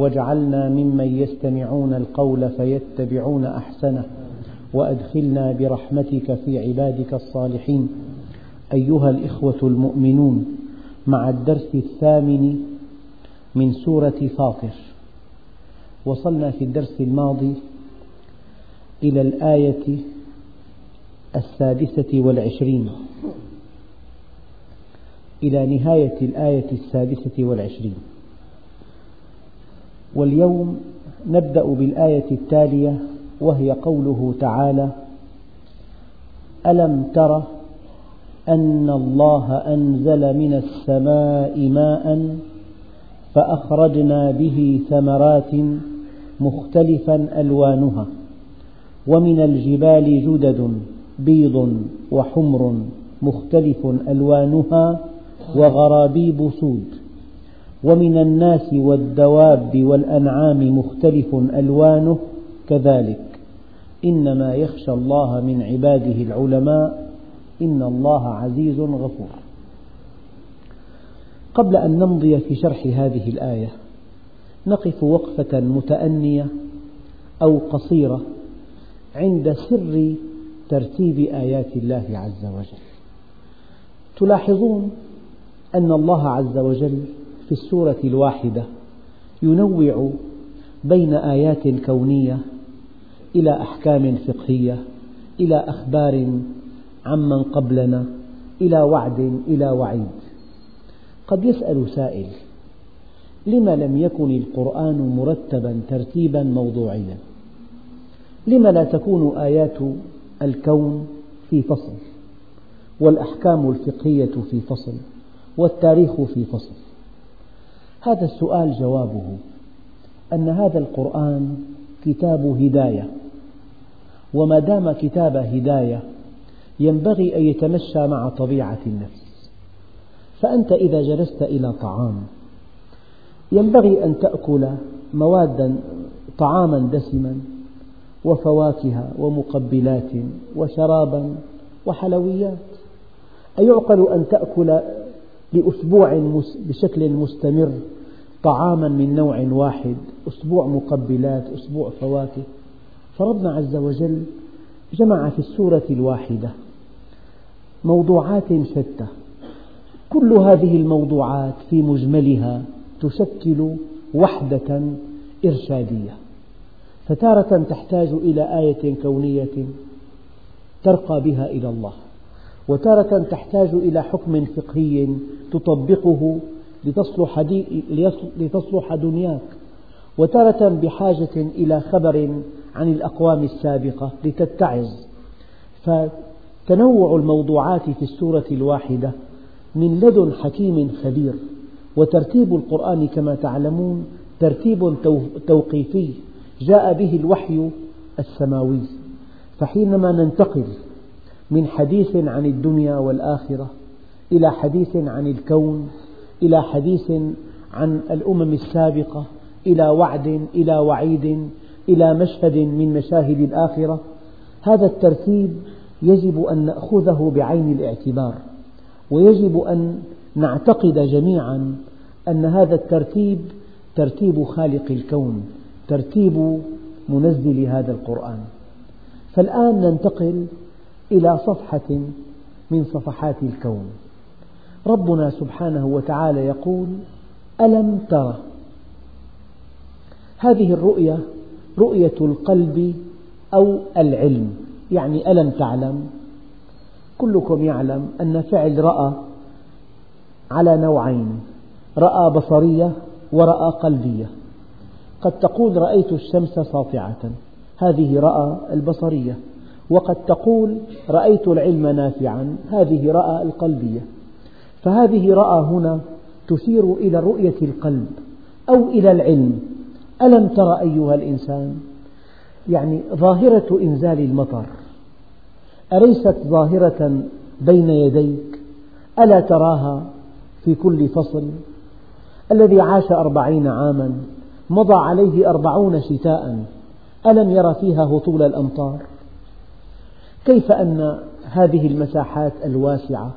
واجعلنا ممن يستمعون القول فيتبعون أحسنه وأدخلنا برحمتك في عبادك الصالحين. أيها الإخوة المؤمنون مع الدرس الثامن من سورة فاطر وصلنا في الدرس الماضي إلى الآية السادسة والعشرين. إلى نهاية الآية السادسة والعشرين. واليوم نبدأ بالآية التالية وهي قوله تعالى ألم تر أن الله أنزل من السماء ماء فأخرجنا به ثمرات مختلفا ألوانها ومن الجبال جدد بيض وحمر مختلف ألوانها وغرابيب سود. ومن الناس والدواب والأنعام مختلف ألوانه كذلك. إنما يخشى الله من عباده العلماء إن الله عزيز غفور. قبل أن نمضي في شرح هذه الآية نقف وقفة متأنية أو قصيرة عند سر ترتيب آيات الله عز وجل. تلاحظون أن الله عز وجل في السورة الواحدة ينوع بين آيات كونية إلى أحكام فقهية إلى أخبار عمن قبلنا إلى وعد إلى وعيد. قد يسأل سائل لم لم يكن القرآن مرتبا ترتيبا موضوعيا؟ لم لا تكون آيات الكون في فصل؟ والأحكام الفقهية في فصل؟ والتاريخ في فصل؟ هذا السؤال جوابه أن هذا القرآن كتاب هداية وما دام كتاب هداية ينبغي أن يتمشى مع طبيعة النفس. فأنت إذا جلست إلى طعام ينبغي أن تأكل موادا طعاما دسما وفواكه ومقبلات وشرابا وحلويات. أيعقل أن تأكل لأسبوع بشكل مستمر طعاما من نوع واحد أسبوع مقبلات أسبوع فواكه. فربنا عز وجل جمع في السورة الواحدة موضوعات شتى. كل هذه الموضوعات في مجملها تشكل وحدة إرشادية. فتارة تحتاج إلى آية كونية ترقى بها إلى الله. وتارة تحتاج إلى حكم فقهي تطبقه لتصلح, لتصلح دنياك وتارة بحاجة إلى خبر عن الأقوام السابقة لتتعظ. فتنوع الموضوعات في السورة الواحدة من لدن حكيم خبير وترتيب القرآن كما تعلمون ترتيب توقيفي جاء به الوحي السماوي. فحينما ننتقل من حديث عن الدنيا والآخرة إلى حديث عن الكون إلى حديث عن الأمم السابقة إلى وعد إلى وعيد إلى مشهد من مشاهد الآخرة. هذا الترتيب يجب أن نأخذه بعين الاعتبار ويجب أن نعتقد جميعا أن هذا الترتيب ترتيب خالق الكون ترتيب منزل هذا القرآن. فالآن ننتقل إلى صفحة من صفحات الكون. ربنا سبحانه وتعالى يقول ألم تر؟ هذه الرؤية رؤية القلب أو العلم يعني ألم تعلم؟ كلكم يعلم أن فعل رأى على نوعين رأى بصرية ورأى قلبية. قد تقول رأيت الشمس ساطعة هذه رأى البصرية. وقد تقول رأيت العلم نافعا. هذه رأى القلبية. فهذه رأى هنا تشير إلى رؤية القلب أو إلى العلم. ألم تر أيها الإنسان؟ يعني ظاهرة إنزال المطر. أليست ظاهرة بين يديك؟ ألا تراها في كل فصل؟ الذي عاش أربعين عاما مضى عليه أربعون شتاء. ألم ير فيها هطول الأمطار؟ كيف أن هذه المساحات الواسعة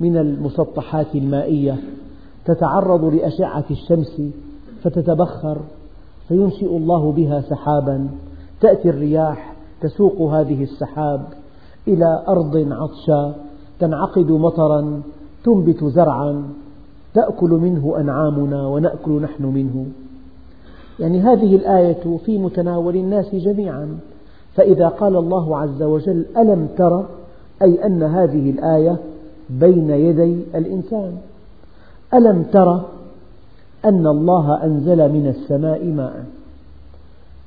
من المسطحات المائية تتعرض لأشعة الشمس فتتبخر فينشئ الله بها سحابا؟ تأتي الرياح تسوق هذه السحاب إلى أرض عطشى تنعقد مطرا تنبت زرعا تأكل منه أنعامنا ونأكل نحن منه. يعني هذه الآية في متناول الناس جميعا. فإذا قال الله عز وجل ألم تر أي أن هذه الآية بين يدي الإنسان. ألم تر أن الله أنزل من السماء ماء.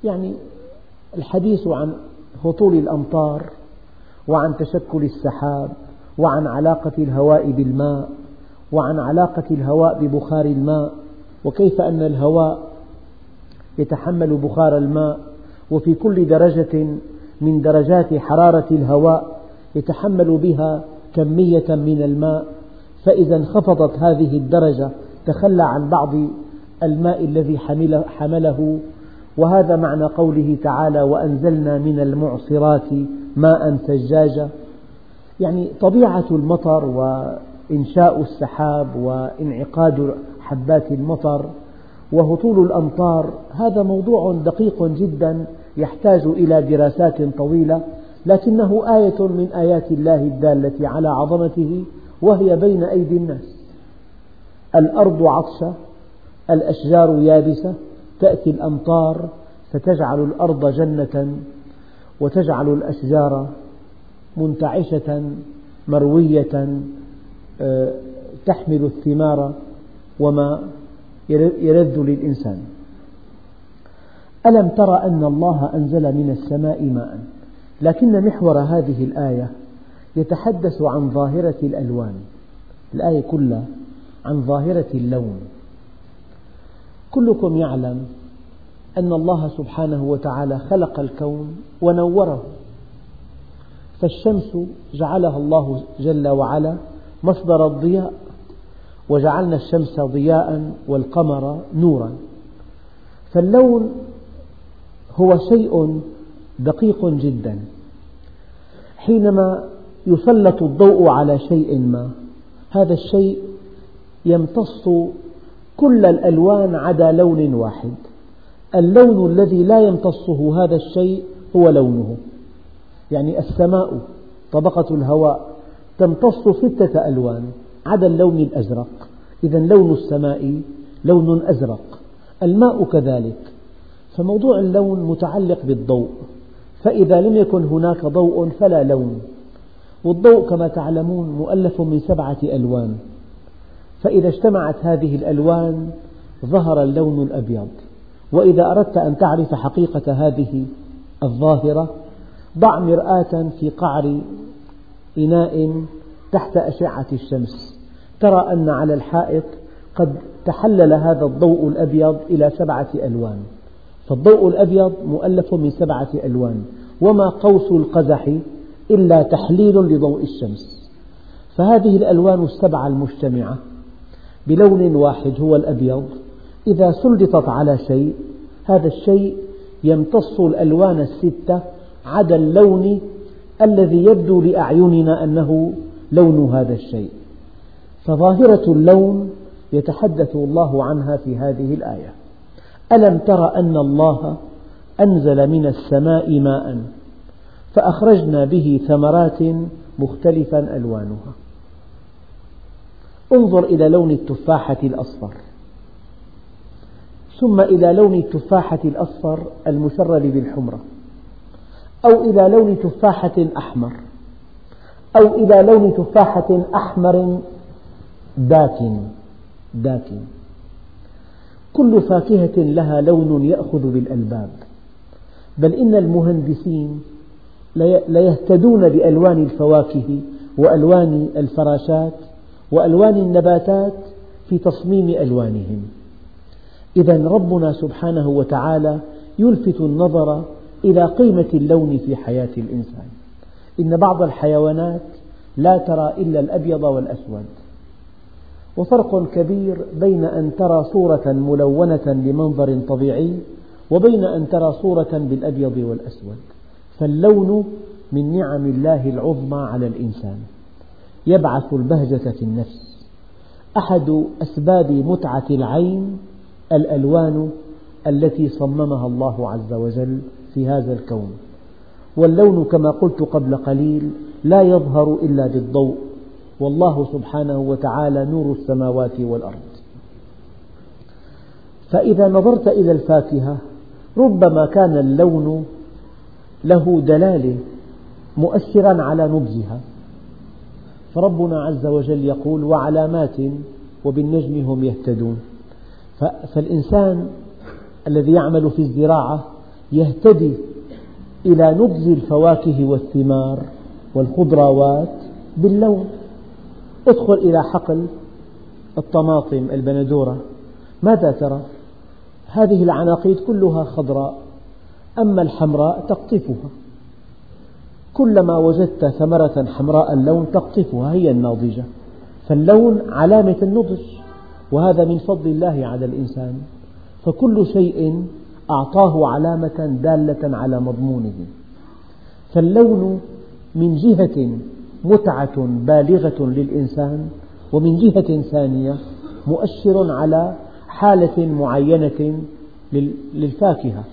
يعني الحديث عن هطول الأمطار وعن تشكل السحاب وعن علاقة الهواء بالماء وعن علاقة الهواء ببخار الماء وكيف أن الهواء يتحمل بخار الماء. وفي كل درجة من درجات حرارة الهواء يتحمل بها كمية من الماء فإذا انخفضت هذه الدرجة تخلى عن بعض الماء الذي حمله وهذا معنى قوله تعالى وأنزلنا من المعصرات ماء ثجاجا يعني طبيعة المطر وإنشاء السحاب وإنعقاد حبات المطر وهطول الأمطار. هذا موضوع دقيق جدا يحتاج إلى دراسات طويلة لكنه آية من آيات الله الدالة على عظمته وهي بين أيدي الناس. الأرض عطشة الأشجار يابسة تأتي الأمطار فتجعل الأرض جنة وتجعل الأشجار منتعشة مروية آه، تحمل الثمار وما يلذ للإنسان. ألم تر أن الله أنزل من السماء ماء؟ لكن محور هذه الآية يتحدث عن ظاهرة الألوان. الآية كلها عن ظاهرة اللون. كلكم يعلم أن الله سبحانه وتعالى خلق الكون ونوره. فالشمس جعلها الله جل وعلا مصدر الضياء وجعلنا الشمس ضياء والقمر نورا. فاللون هو شيء دقيق جدا. حينما يسلط الضوء على شيء ما هذا الشيء يمتص كل الألوان عدا لون واحد. اللون الذي لا يمتصه هذا الشيء هو لونه. يعني السماء طبقة الهواء تمتص ستة ألوان. عدا اللون الأزرق. إذا لون السماء لون أزرق. الماء كذلك. فموضوع اللون متعلق بالضوء. فإذا لم يكن هناك ضوء فلا لون. والضوء كما تعلمون مؤلف من سبعة ألوان. فإذا اجتمعت هذه الألوان ظهر اللون الأبيض. وإذا أردت أن تعرف حقيقة هذه الظاهرة ضع مرآة في قعر إناء تحت أشعة الشمس. ترى أن على الحائط قد تحلل هذا الضوء الأبيض إلى سبعة ألوان. فالضوء الأبيض مؤلف من سبعة ألوان. وما قوس القزح إلا تحليل لضوء الشمس. فهذه الألوان السبعة المجتمعة بلون واحد هو الأبيض. إذا سلطت على شيء هذا الشيء يمتص الألوان الستة عدا اللون الذي يبدو لأعيننا أنه لون هذا الشيء. فظاهرة اللون يتحدث الله عنها في هذه الآية. ألم تر أن الله أنزل من السماء ماء فأخرجنا به ثمرات مختلفا ألوانها. انظر إلى لون التفاحة الأصفر. ثم إلى لون التفاحة الأصفر المشرب بالحمرة. أو إلى لون تفاحة أحمر. أو إلى لون تفاحة أحمر داكن داكن. كل فاكهة لها لون يأخذ بالألباب. بل إن المهندسين ليهتدون بألوان الفواكه وألوان الفراشات وألوان النباتات في تصميم ألوانهم. إذا ربنا سبحانه وتعالى يلفت النظر إلى قيمة اللون في حياة الإنسان. إن بعض الحيوانات لا ترى إلا الأبيض والأسود. وفرق كبير بين أن ترى صورة ملونة لمنظر طبيعي وبين أن ترى صورة بالأبيض والأسود. فاللون من نعم الله العظمى على الإنسان. يبعث البهجة في النفس. أحد أسباب متعة العين الألوان التي صممها الله عز وجل في هذا الكون. واللون كما قلت قبل قليل لا يظهر إلا بالضوء. والله سبحانه وتعالى نور السماوات والأرض. فإذا نظرت إلى الفاكهة ربما كان اللون له دلالة مؤشرا على نضجها فربنا عز وجل يقول وعلامات وبالنجم هم يهتدون. فالإنسان الذي يعمل في الزراعة يهتدي إلى نضج الفواكه والثمار والخضروات باللون. ادخل إلى حقل الطماطم البندورة. ماذا ترى؟ هذه العناقيد كلها خضراء أما الحمراء تقطفها. كلما وجدت ثمرة حمراء اللون تقطفها هي الناضجة. فاللون علامة النضج وهذا من فضل الله على الإنسان. فكل شيء أعطاه علامة دالة على مضمونه. فاللون من جهة متعة بالغة للإنسان ومن جهة ثانية مؤشر على حالة معينة للفاكهة.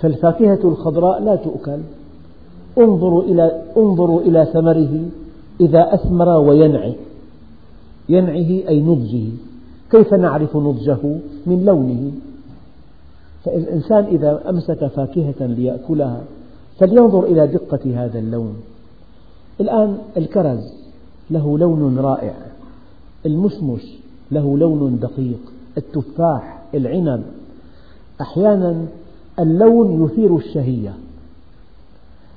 فالفاكهة الخضراء لا تؤكل. انظروا إلى, انظروا إلى ثمره إذا أثمر وينعي ينعه أي نضجه. كيف نعرف نضجه؟ من لونه. فالإنسان إذا أمسك فاكهة ليأكلها فلينظر إلى دقة هذا اللون. الآن الكرز له لون رائع المشمش له لون دقيق التفاح العنب. أحيانا اللون يثير الشهية.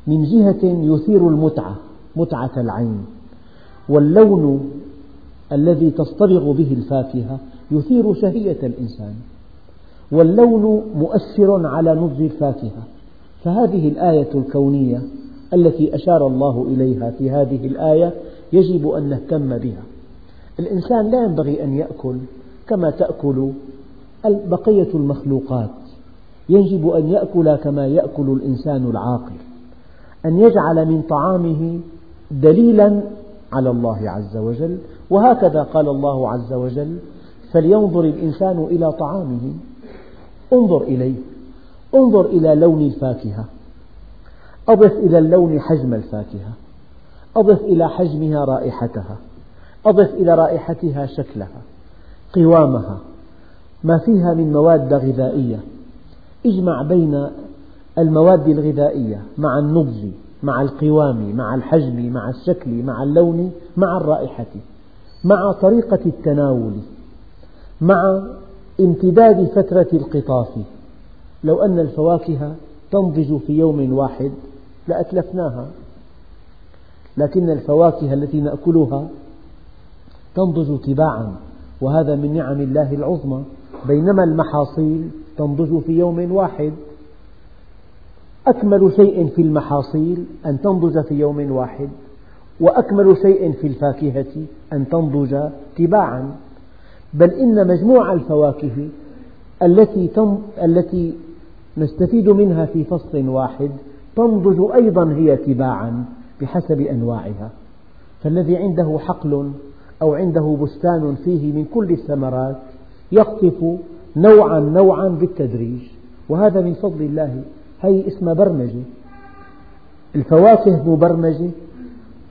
من جهة يثير المتعة متعة العين. واللون الذي تصطبغ به الفاكهة يثير شهية الإنسان. واللون مؤثر على نضج الفاكهة. فهذه الآية الكونية التي أشار الله إليها في هذه الآية يجب أن نهتم بها. الإنسان لا ينبغي أن يأكل كما تأكل بقية المخلوقات. يجب أن يأكل كما يأكل الإنسان العاقل. أن يجعل من طعامه دليلا على الله عز وجل. وهكذا قال الله عز وجل فلينظر الإنسان إلى طعامه. انظر إليه. انظر إلى لون الفاكهة. أضف إلى اللون حجم الفاكهة. أضف إلى حجمها رائحتها. أضف إلى رائحتها شكلها. قوامها. ما فيها من مواد غذائية. اجمع بين المواد الغذائية مع النضج مع القوام مع الحجم مع الشكل مع اللون مع الرائحة مع طريقة التناول مع امتداد فترة القطاف. لو أن الفواكه تنضج في يوم واحد لأتلفناها. لكن الفواكه التي نأكلها تنضج تباعا وهذا من نعم الله العظمى. بينما المحاصيل تنضج في يوم واحد. أكمل شيء في المحاصيل أن تنضج في يوم واحد وأكمل شيء في الفاكهة أن تنضج تباعا. بل إن مجموع الفواكه التي, التي نستفيد منها في فصل واحد تنضج أيضا هي تباعا بحسب أنواعها. فالذي عنده حقل أو عنده بستان فيه من كل الثمرات يقطف نوعا نوعا بالتدريج. وهذا من فضل الله. هي اسمها برمجة. الفواكه مبرمجة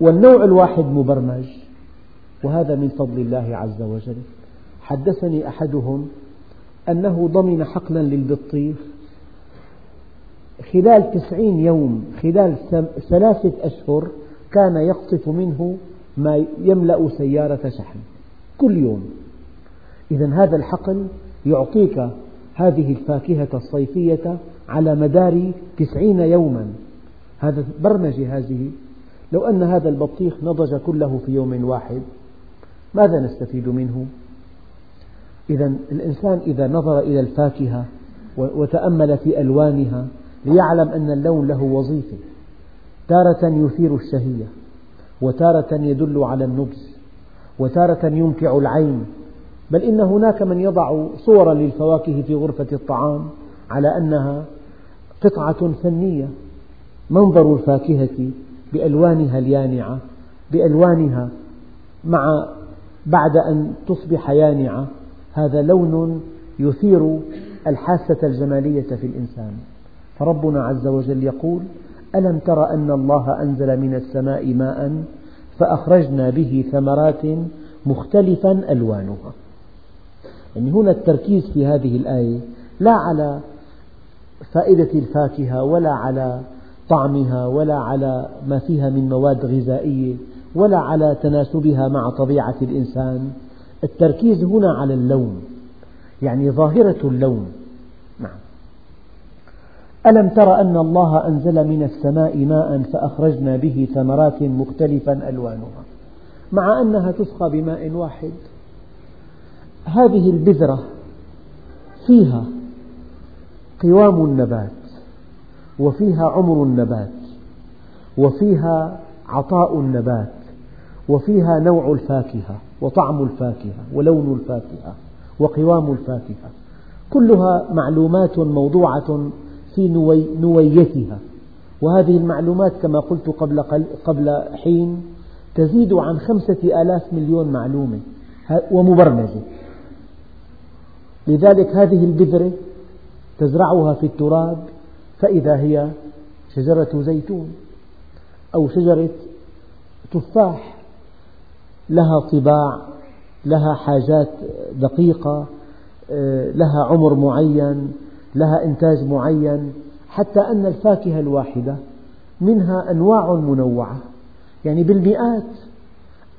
والنوع الواحد مبرمج. وهذا من فضل الله عز وجل. حدثني أحدهم أنه ضمن حقلا للبطيخ. خلال تسعين يوم خلال ثلاثة أشهر كان يقطف منه ما يملأ سيارة شحن. كل يوم. إذا هذا الحقل يعطيك هذه الفاكهة الصيفية على مدار تسعين يوما. هذا برمجة هذه. لو أن هذا البطيخ نضج كله في يوم واحد ماذا نستفيد منه؟ إذا الإنسان إذا نظر إلى الفاكهة وتأمل في ألوانها ليعلم أن اللون له وظيفة. تارة يثير الشهية وتارة يدل على النضج وتارة يمتع العين. بل إن هناك من يضع صورا للفواكه في غرفة الطعام على أنها قطعة فنية. منظر الفاكهة بألوانها اليانعة بألوانها مع بعد أن تصبح يانعة. هذا لون يثير الحاسة الجمالية في الإنسان. فربنا عز وجل يقول ألم تر أن الله أنزل من السماء ماء فأخرجنا به ثمرات مختلفا ألوانها. يعني هنا التركيز في هذه الآية لا على فائدة الفاكهة ولا على طعمها ولا على ما فيها من مواد غذائية ولا على تناسبها مع طبيعة الإنسان. التركيز هنا على اللون يعني ظاهرة اللون. نعم. ألم تر أن الله أنزل من السماء ماء فأخرجنا به ثمرات مختلفا ألوانها؟ مع أنها تسقى بماء واحد. هذه البذرة فيها قوام النبات وفيها عمر النبات وفيها عطاء النبات وفيها نوع الفاكهة وطعم الفاكهة ولون الفاكهة وقوام الفاكهة. كلها معلومات موضوعة في نويتها. وهذه المعلومات كما قلت قبل, قبل حين تزيد عن خمسة آلاف مليون معلومة. ومبرمجة. لذلك هذه البذرة تزرعها في التراب فإذا هي شجرة زيتون أو شجرة تفاح لها طباع لها حاجات دقيقة لها عمر معين لها إنتاج معين حتى أن الفاكهة الواحدة منها أنواع منوعة. يعني بالمئات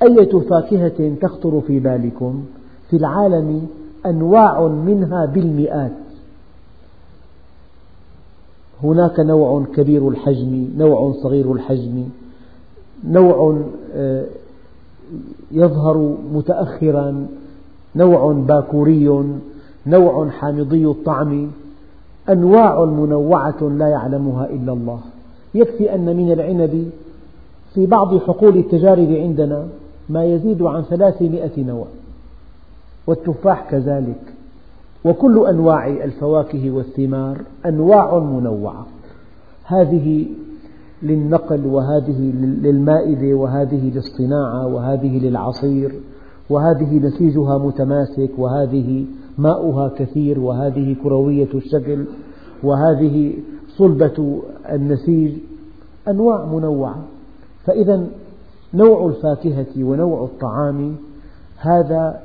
أية فاكهة تخطر في بالكم في العالم أنواع منها بالمئات. هناك نوع كبير الحجم نوع صغير الحجم نوع آه، يظهر متأخرا نوع باكوري نوع حامضي الطعم. أنواع منوعة لا يعلمها إلا الله. يكفي أن من العنب في بعض حقول التجارب عندنا ما يزيد عن ثلاثمائة نوع والتفاح كذلك. وكل أنواع الفواكه والثمار أنواع منوعة. هذه للنقل وهذه للمائدة وهذه للصناعة وهذه للعصير وهذه نسيجها متماسك وهذه ماؤها كثير وهذه كروية الشكل وهذه صلبة النسيج أنواع منوعة. فإذا نوع الفاكهة ونوع الطعام هذا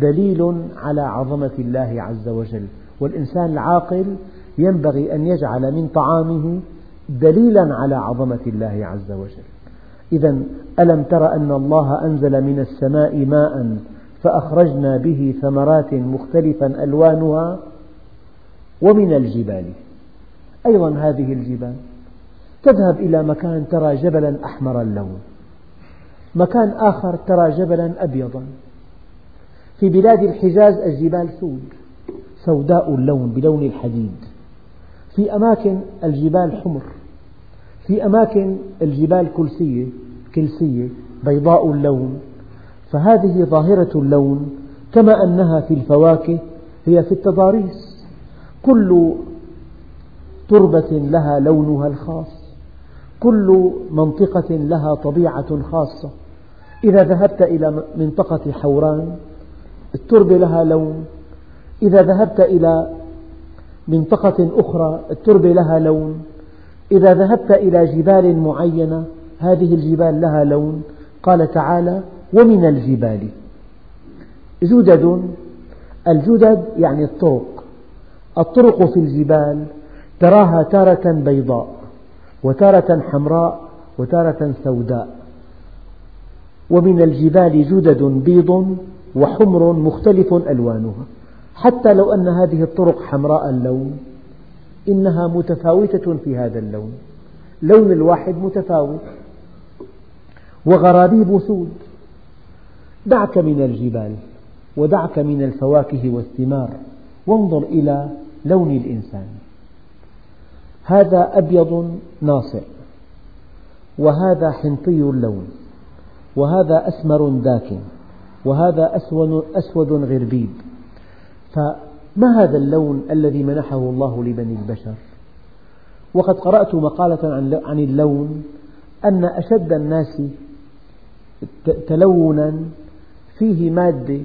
دليل على عظمة الله عز وجل. والإنسان العاقل ينبغي أن يجعل من طعامه دليلا على عظمة الله عز وجل. إذا ألم تر أن الله أنزل من السماء ماء فأخرجنا به ثمرات مختلفا ألوانها ومن الجبال. أيضا هذه الجبال تذهب إلى مكان ترى جبلا أحمر اللون مكان آخر ترى جبلا أبيضا. في بلاد الحجاز الجبال سود سوداء اللون بلون الحديد. في أماكن الجبال حمر في أماكن الجبال كلسية كلسية بيضاء اللون. فهذه ظاهرة اللون كما أنها في الفواكه هي في التضاريس. كل تربة لها لونها الخاص كل منطقة لها طبيعة خاصة. إذا ذهبت إلى منطقة حوران التربة لها لون. إذا ذهبت إلى منطقة أخرى التربة لها لون. إذا ذهبت إلى جبال معينة هذه الجبال لها لون. قال تعالى ومن الجبال. جدد الجدد يعني الطرق. الطرق في الجبال تراها تارة بيضاء وتارة حمراء وتارة سوداء. ومن الجبال جدد بيض وحمر مختلف ألوانها. حتى لو أن هذه الطرق حمراء اللون إنها متفاوتة في هذا اللون. لون الواحد متفاوت. وغرابيب سود. دعك من الجبال ودعك من الفواكه والثمار. وانظر إلى لون الإنسان. هذا أبيض ناصع وهذا حنطي اللون وهذا أسمر داكن وهذا أسود, غربيب. فما هذا اللون الذي منحه الله لبني البشر؟ وقد قرأت مقالة عن اللون أن أشد الناس تلونا فيه مادة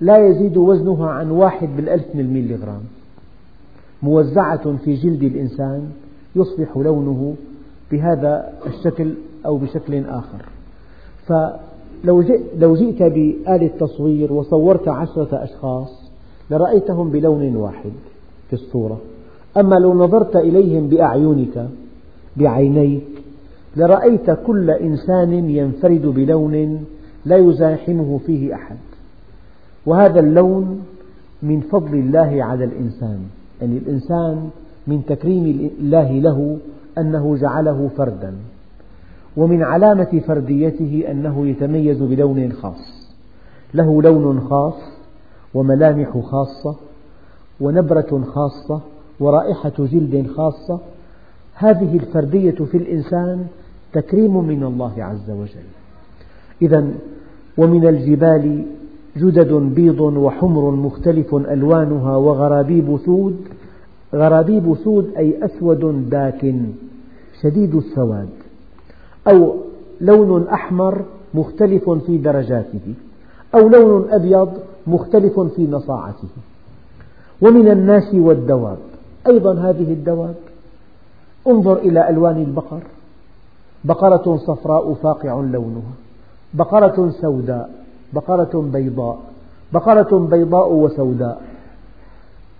لا يزيد وزنها عن واحد بالألف من الميليغرام. موزعة في جلد الإنسان يصبح لونه بهذا الشكل أو بشكل آخر. فلو جئت بآلة تصوير وصورت عشرة أشخاص لرأيتهم بلون واحد في الصورة. أما لو نظرت إليهم بأعينك بعينيك لرأيت كل إنسان ينفرد بلون لا يزاحمه فيه أحد. وهذا اللون من فضل الله على الإنسان. يعني الإنسان من تكريم الله له أنه جعله فردا. ومن علامة فرديته أنه يتميز بلون خاص. له لون خاص وملامح خاصة ونبرة خاصة ورائحة جلد خاصة. هذه الفردية في الإنسان تكريم من الله عز وجل. إذا ومن الجبال جدد بيض وحمر مختلف ألوانها وغرابيب سود غرابيب سود أي أسود داكن شديد السواد أو لون أحمر مختلف في درجاته أو لون أبيض مختلف في نصاعته. ومن الناس والدواب أيضا هذه الدواب. انظر إلى ألوان البقر. بقرة صفراء فاقع لونها. بقرة سوداء بقرة بيضاء بقرة بيضاء وسوداء.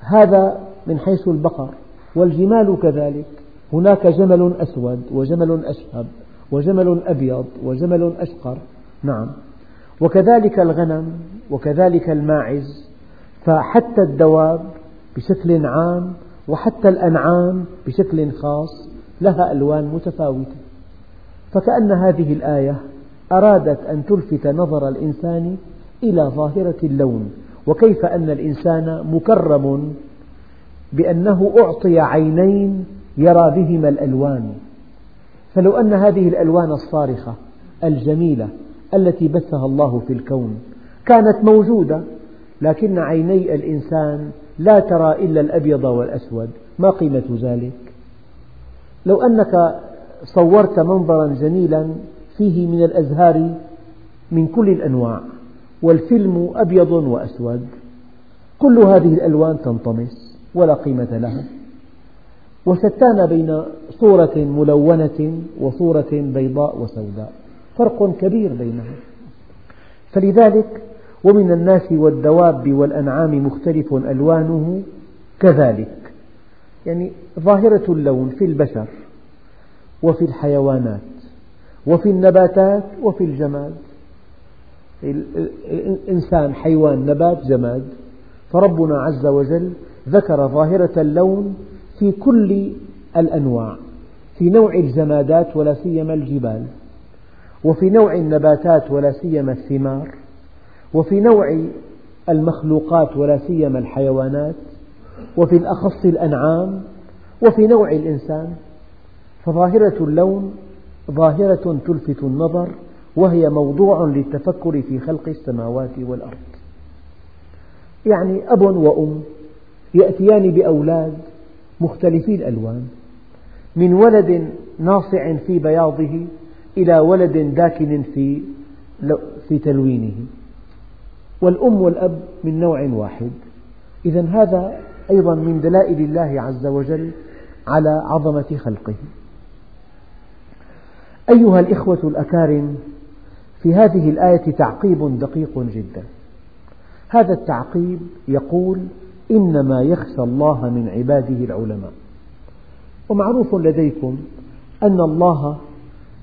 هذا من حيث البقر والجمال كذلك. هناك جمل أسود وجمل أشهب وجمل أبيض وجمل أشقر. نعم. وكذلك الغنم وكذلك الماعز. فحتى الدواب بشكل عام وحتى الأنعام بشكل خاص لها ألوان متفاوتة. فكأن هذه الآية أرادت أن تلفت نظر الإنسان إلى ظاهرة اللون وكيف أن الإنسان مكرم بأنه أعطي عينين يرى بهما الألوان. فلو أن هذه الألوان الصارخة الجميلة التي بثها الله في الكون كانت موجودة لكن عيني الإنسان لا ترى إلا الأبيض والأسود ما قيمة ذلك؟ لو أنك صورت منظرا جميلا فيه من الأزهار من كل الأنواع والفيلم أبيض وأسود. كل هذه الألوان تنطمس ولا قيمة لها. وشتان بين صورة ملونة وصورة بيضاء وسوداء. فرق كبير بينها فلذلك ومن الناس والدواب والأنعام مختلف ألوانه كذلك. يعني ظاهرة اللون في البشر وفي الحيوانات. وفي النباتات وفي الجماد. الإنسان حيوان نبات جماد. فربنا عز وجل ذكر ظاهرة اللون في كل الأنواع في نوع الجمادات ولا سيما الجبال وفي نوع النباتات ولا سيما الثمار وفي نوع المخلوقات ولا سيما الحيوانات وفي الأخص الأنعام وفي نوع الإنسان. فظاهرة اللون ظاهرة تلفت النظر وهي موضوع للتفكر في خلق السماوات والأرض. يعني أب وأم يأتيان بأولاد مختلفي الألوان من ولد ناصع في بياضه إلى ولد داكن في في تلوينه. والأم والأب من نوع واحد. إذا هذا أيضا من دلائل الله عز وجل على عظمة خلقه. أيها الإخوة الأكارم في هذه الآية تعقيب دقيق جدا. هذا التعقيب يقول إنما يخشى الله من عباده العلماء. ومعروف لديكم أن الله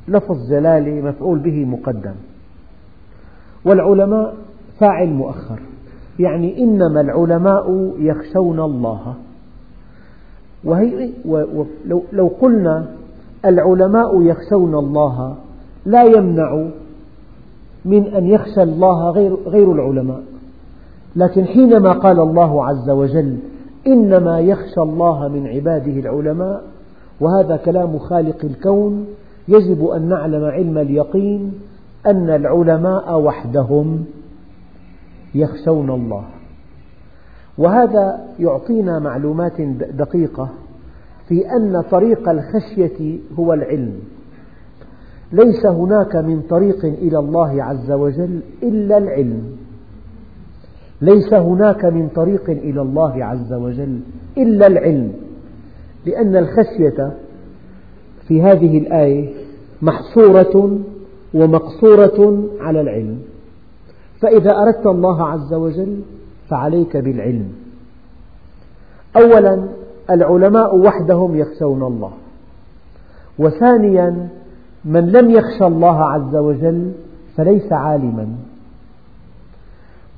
لفظ جلالة مفعول به مقدم. والعلماء فاعل مؤخر يعني إنما العلماء يخشون الله. وهي لو قلنا العلماء يخشون الله لا يمنع من أن يخشى الله غير, غير العلماء. لكن حينما قال الله عز وجل إنما يخشى الله من عباده العلماء وهذا كلام خالق الكون يجب أن نعلم علم اليقين أن العلماء وحدهم يخشون الله. وهذا يعطينا معلومات دقيقة. في أن طريق الخشية هو العلم. ليس هناك من طريق إلى الله عز وجل إلا العلم. ليس هناك من طريق إلى الله عز وجل إلا العلم. لأن الخشية في هذه الآية محصورة ومقصورة على العلم. فإذا أردت الله عز وجل فعليك بالعلم. أولا العلماء وحدهم يخشون الله. وثانيا من لم يخشى الله عز وجل فليس عالما.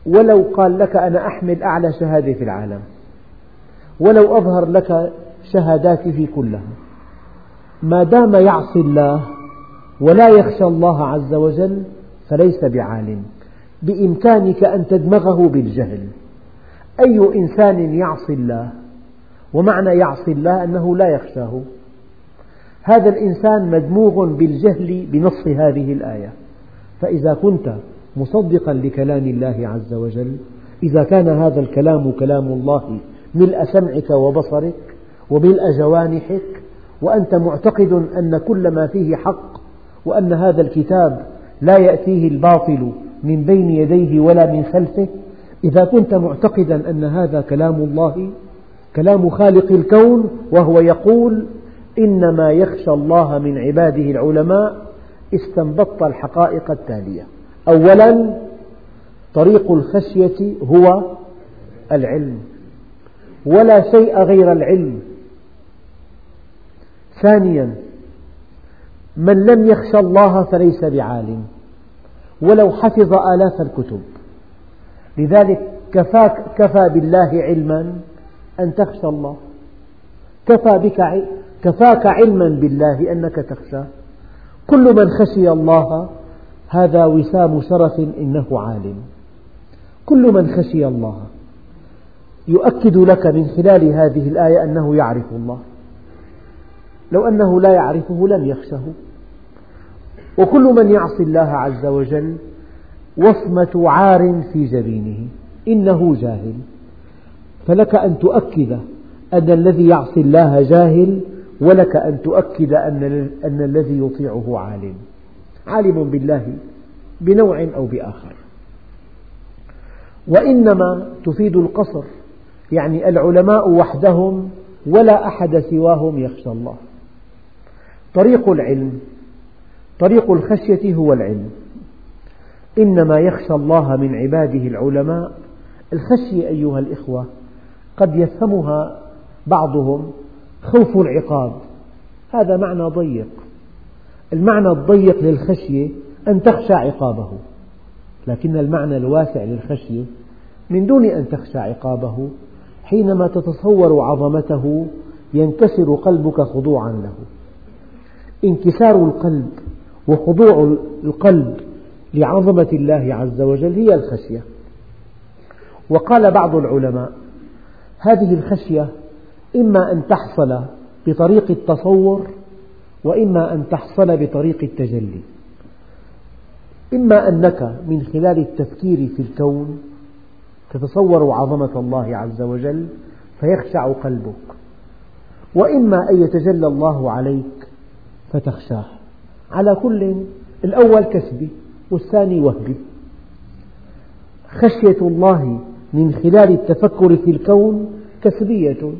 ولو قال لك أنا أحمل أعلى شهادة في العالم ولو أظهر لك شهاداته كلها ما دام يعصي الله ولا يخشى الله عز وجل فليس بعالم. بإمكانك أن تدمغه بالجهل. أي إنسان يعصي الله ومعنى يعصي الله أنه لا يخشاه. هذا الإنسان مدموغ بالجهل بنص هذه الآية. فإذا كنت مصدقا لكلام الله عز وجل إذا كان هذا الكلام كلام الله ملء سمعك وبصرك وملء جوانحك وأنت معتقد أن كل ما فيه حق وأن هذا الكتاب لا يأتيه الباطل من بين يديه ولا من خلفه إذا كنت معتقدا أن هذا كلام الله كلام خالق الكون وهو يقول إنما يخشى الله من عباده العلماء استنبطت الحقائق التالية. أولا طريق الخشية هو العلم ولا شيء غير العلم. ثانيا من لم يخشى الله فليس بعالم ولو حفظ آلاف الكتب. لذلك كفى بالله علما أن تخشى الله. كفى بك كفاك علما بالله أنك تخشى. كل من خشي الله هذا وسام شرف إنه عالم. كل من خشي الله. يؤكد لك من خلال هذه الآية أنه يعرف الله. لو أنه لا يعرفه لم يخشه. وكل من يعصي الله عز وجل وصمة عار في جبينه. إنه جاهل. فلك أن تؤكد أن الذي يعصي الله جاهل ولك أن تؤكد أن, الذي يطيعه عالم. عالم بالله بنوع أو بآخر. وإنما تفيد القصر يعني العلماء وحدهم ولا أحد سواهم يخشى الله. طريق العلم طريق الخشية هو العلم. إنما يخشى الله من عباده العلماء. الخشية أيها الإخوة قد يفهمها بعضهم خوف العقاب. هذا معنى ضيق. المعنى الضيق للخشية أن تخشى عقابه. لكن المعنى الواسع للخشية من دون أن تخشى عقابه حينما تتصور عظمته ينكسر قلبك خضوعا له. انكسار القلب وخضوع القلب لعظمة الله عز وجل هي الخشية. وقال بعض العلماء هذه الخشية إما أن تحصل بطريق التصور وإما أن تحصل بطريق التجلي. إما أنك من خلال التفكير في الكون تتصور عظمة الله عز وجل فيخشع قلبك وإما أن يتجلى الله عليك فتخشاه. على كل الأول كسبي والثاني وهبي. خشية الله من خلال التفكر في الكون كسبية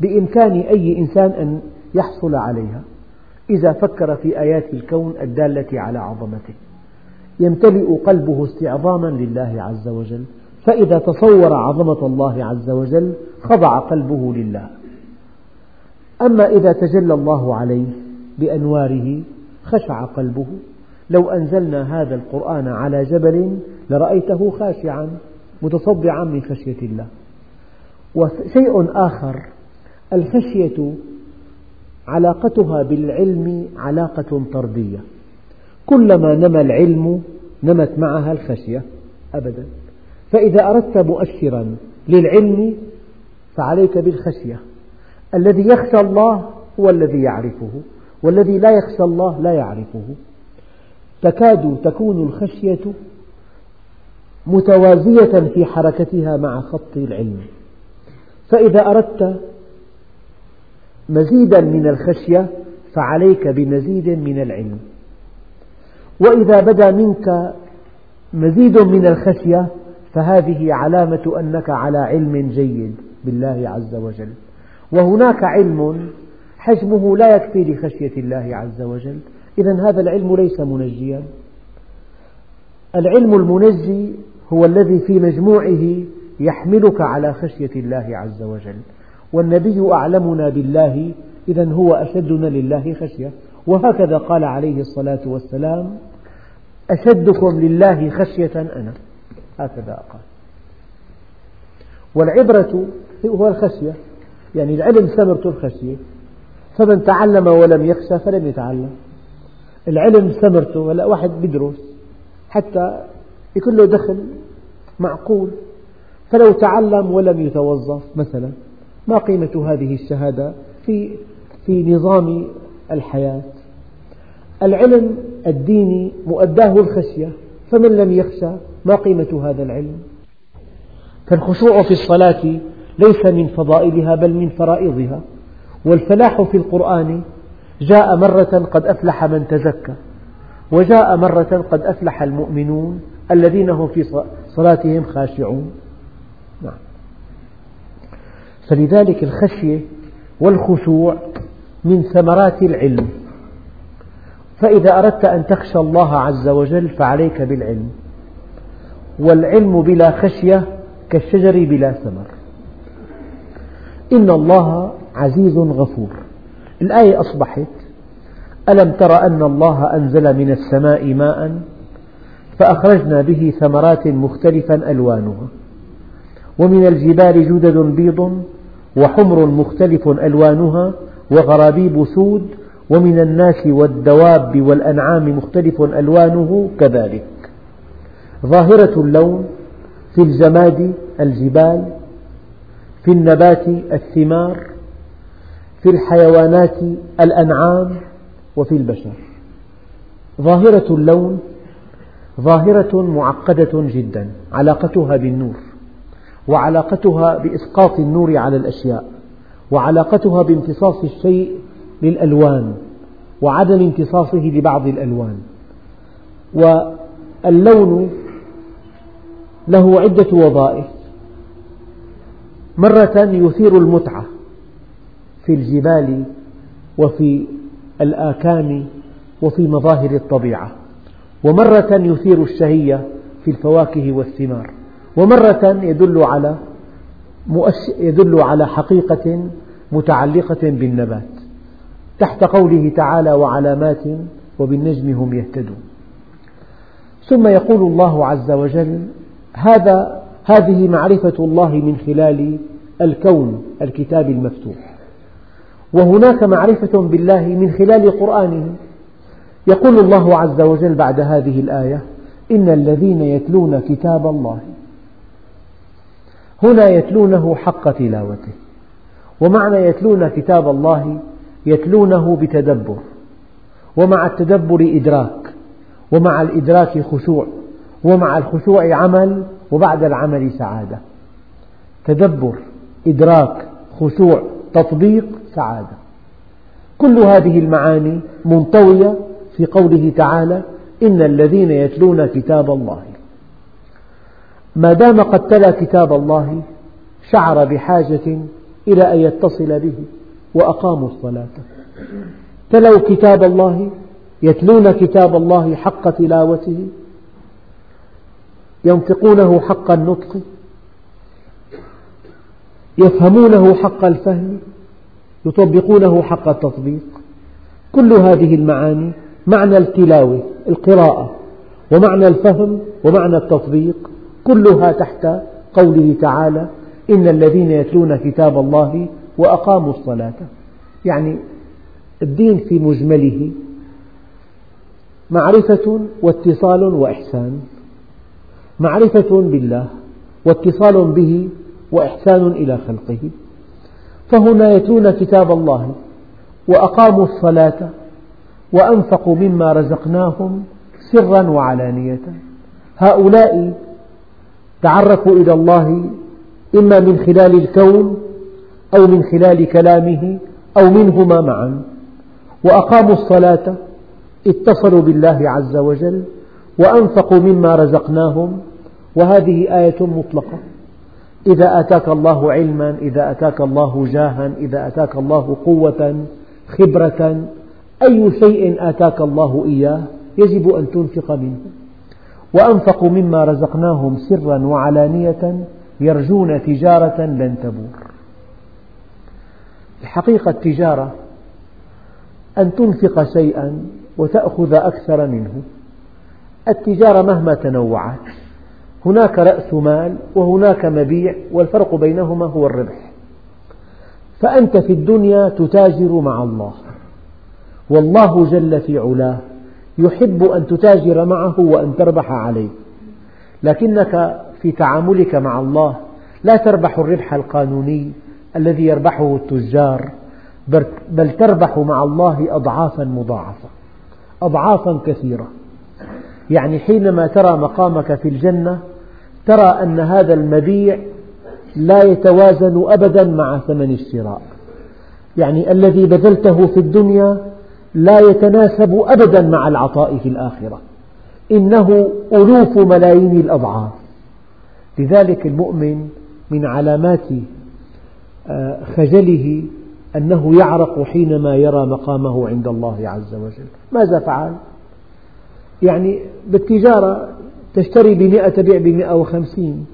بإمكان أي إنسان أن يحصل عليها. إذا فكر في آيات الكون الدالة على عظمته يمتلئ قلبه استعظاما لله عز وجل. فإذا تصور عظمة الله عز وجل خضع قلبه لله. أما إذا تجلى الله عليه بأنواره خشع قلبه. لو أنزلنا هذا القرآن على جبل لرأيته خاشعا متصدعا من خشية الله. وشيء آخر الخشية علاقتها بالعلم علاقة طردية. كلما نمى العلم نمت معها الخشية أبدا. فإذا أردت مؤشرا للعلم فعليك بالخشية. الذي يخشى الله هو الذي يعرفه والذي لا يخشى الله لا يعرفه. تكاد تكون الخشية متوازية في حركتها مع خط العلم. فإذا أردت مزيدا من الخشية فعليك بمزيد من العلم. وإذا بدا منك مزيد من الخشية فهذه علامة أنك على علم جيد بالله عز وجل. وهناك علم حجمه لا يكفي لخشية الله عز وجل. إذا هذا العلم ليس منجيا. العلم المنجي هو الذي في مجموعه يحملك على خشية الله عز وجل. والنبي أعلمنا بالله إذا هو أشدنا لله خشية. وهكذا قال عليه الصلاة والسلام أشدكم لله خشية أنا. هكذا قال. والعبرة هو الخشية. يعني العلم ثمرة الخشية. فمن تعلم ولم يخشى فلم يتعلم. العلم ثمرته هلا واحد بيدرس حتى يكون له دخل معقول. فلو تعلم ولم يتوظف مثلا ما قيمة هذه الشهادة في في نظام الحياة؟ العلم الديني مؤداه الخشية فمن لم يخشى ما قيمة هذا العلم؟ فالخشوع في الصلاة ليس من فضائلها بل من فرائضها والفلاح في القرآن جاء مرة قد أفلح من تزكى وجاء مرة قد أفلح المؤمنون الذين هم في صلاتهم خاشعون. نعم. فلذلك الخشية والخشوع من ثمرات العلم. فإذا أردت أن تخشى الله عز وجل فعليك بالعلم. والعلم بلا خشية كالشجر بلا ثمر. إن الله عزيز غفور. الآية أصبحت ألم تر أن الله أنزل من السماء ماء فأخرجنا به ثمرات مختلفا ألوانها. ومن الجبال جدد بيض وحمر مختلف ألوانها وغرابيب سود ومن الناس والدواب والأنعام مختلف ألوانه كذلك. ظاهرة اللون في الجماد الجبال في النبات الثمار في الحيوانات الأنعام وفي البشر. ظاهرة اللون ظاهرة معقدة جدا علاقتها بالنور وعلاقتها بإسقاط النور على الأشياء وعلاقتها بامتصاص الشيء للألوان وعدم امتصاصه لبعض الألوان. واللون له عدة وظائف. مرة يثير المتعة في الجبال وفي الآكام وفي مظاهر الطبيعة. ومرة يثير الشهية في الفواكه والثمار ومرة يدل على يدل على حقيقة متعلقة بالنبات تحت قوله تعالى وعلامات وبالنجم هم يهتدون. ثم يقول الله عز وجل هذا هذه معرفة الله من خلال الكون الكتاب المفتوح. وهناك معرفة بالله من خلال قرآنه يقول الله عز وجل بعد هذه الآية إن الذين يتلون كتاب الله هنا يتلونه حق تلاوته ومعنى يتلون كتاب الله يتلونه بتدبر ومع التدبر إدراك ومع الإدراك خشوع ومع الخشوع عمل وبعد العمل سعادة. تدبر إدراك خشوع تطبيق سعادة. كل هذه المعاني منطوية في قوله تعالى إن الذين يتلون كتاب الله. ما دام قد تلا كتاب الله شعر بحاجة إلى أن يتصل به وأقاموا الصلاة. تلوا كتاب الله يتلون كتاب الله حق تلاوته ينطقونه حق النطق يفهمونه حق الفهم يطبقونه حق التطبيق. كل هذه المعاني معنى التلاوة القراءة ومعنى الفهم ومعنى التطبيق كلها تحت قوله تعالى إن الذين يتلون كتاب الله وأقاموا الصلاة. يعني الدين في مجمله معرفة واتصال وإحسان. معرفة بالله واتصال به وإحسان إلى خلقه. فهنا يتلون كتاب الله وأقاموا الصلاة وأنفقوا مما رزقناهم سرا وعلانية. هؤلاء تعرفوا إلى الله إما من خلال الكون أو من خلال كلامه أو منهما معا. وأقاموا الصلاة اتصلوا بالله عز وجل وأنفقوا مما رزقناهم. وهذه آية مطلقة. إذا أتاك الله علما إذا أتاك الله جاها إذا أتاك الله قوة خبرة أي شيء آتاك الله إياه يجب أن تنفق منه. وأنفقوا مما رزقناهم سرا وعلانية يرجون تجارة لن تبور. الحقيقة التجارة أن تنفق شيئا وتأخذ أكثر منه. التجارة مهما تنوعت هناك رأس مال وهناك مبيع والفرق بينهما هو الربح. فأنت في الدنيا تتاجر مع الله. والله جل في علاه يحب أن تتاجر معه وأن تربح عليه. لكنك في تعاملك مع الله لا تربح الربح القانوني الذي يربحه التجار بل تربح مع الله أضعافا مضاعفة أضعافا كثيرة. يعني حينما ترى مقامك في الجنة ترى أن هذا المبيع لا يتوازن أبدا مع ثمن الشراء. يعني الذي بذلته في الدنيا لا يتناسب أبدا مع العطاء في الآخرة. إنه ألوف ملايين الأضعاف. لذلك المؤمن من علامات آه، خجله أنه يعرق حينما يرى مقامه عند الله عز وجل. ماذا فعل؟ يعني بالتجارة تشتري بمئة تبيع بمئة وخمسين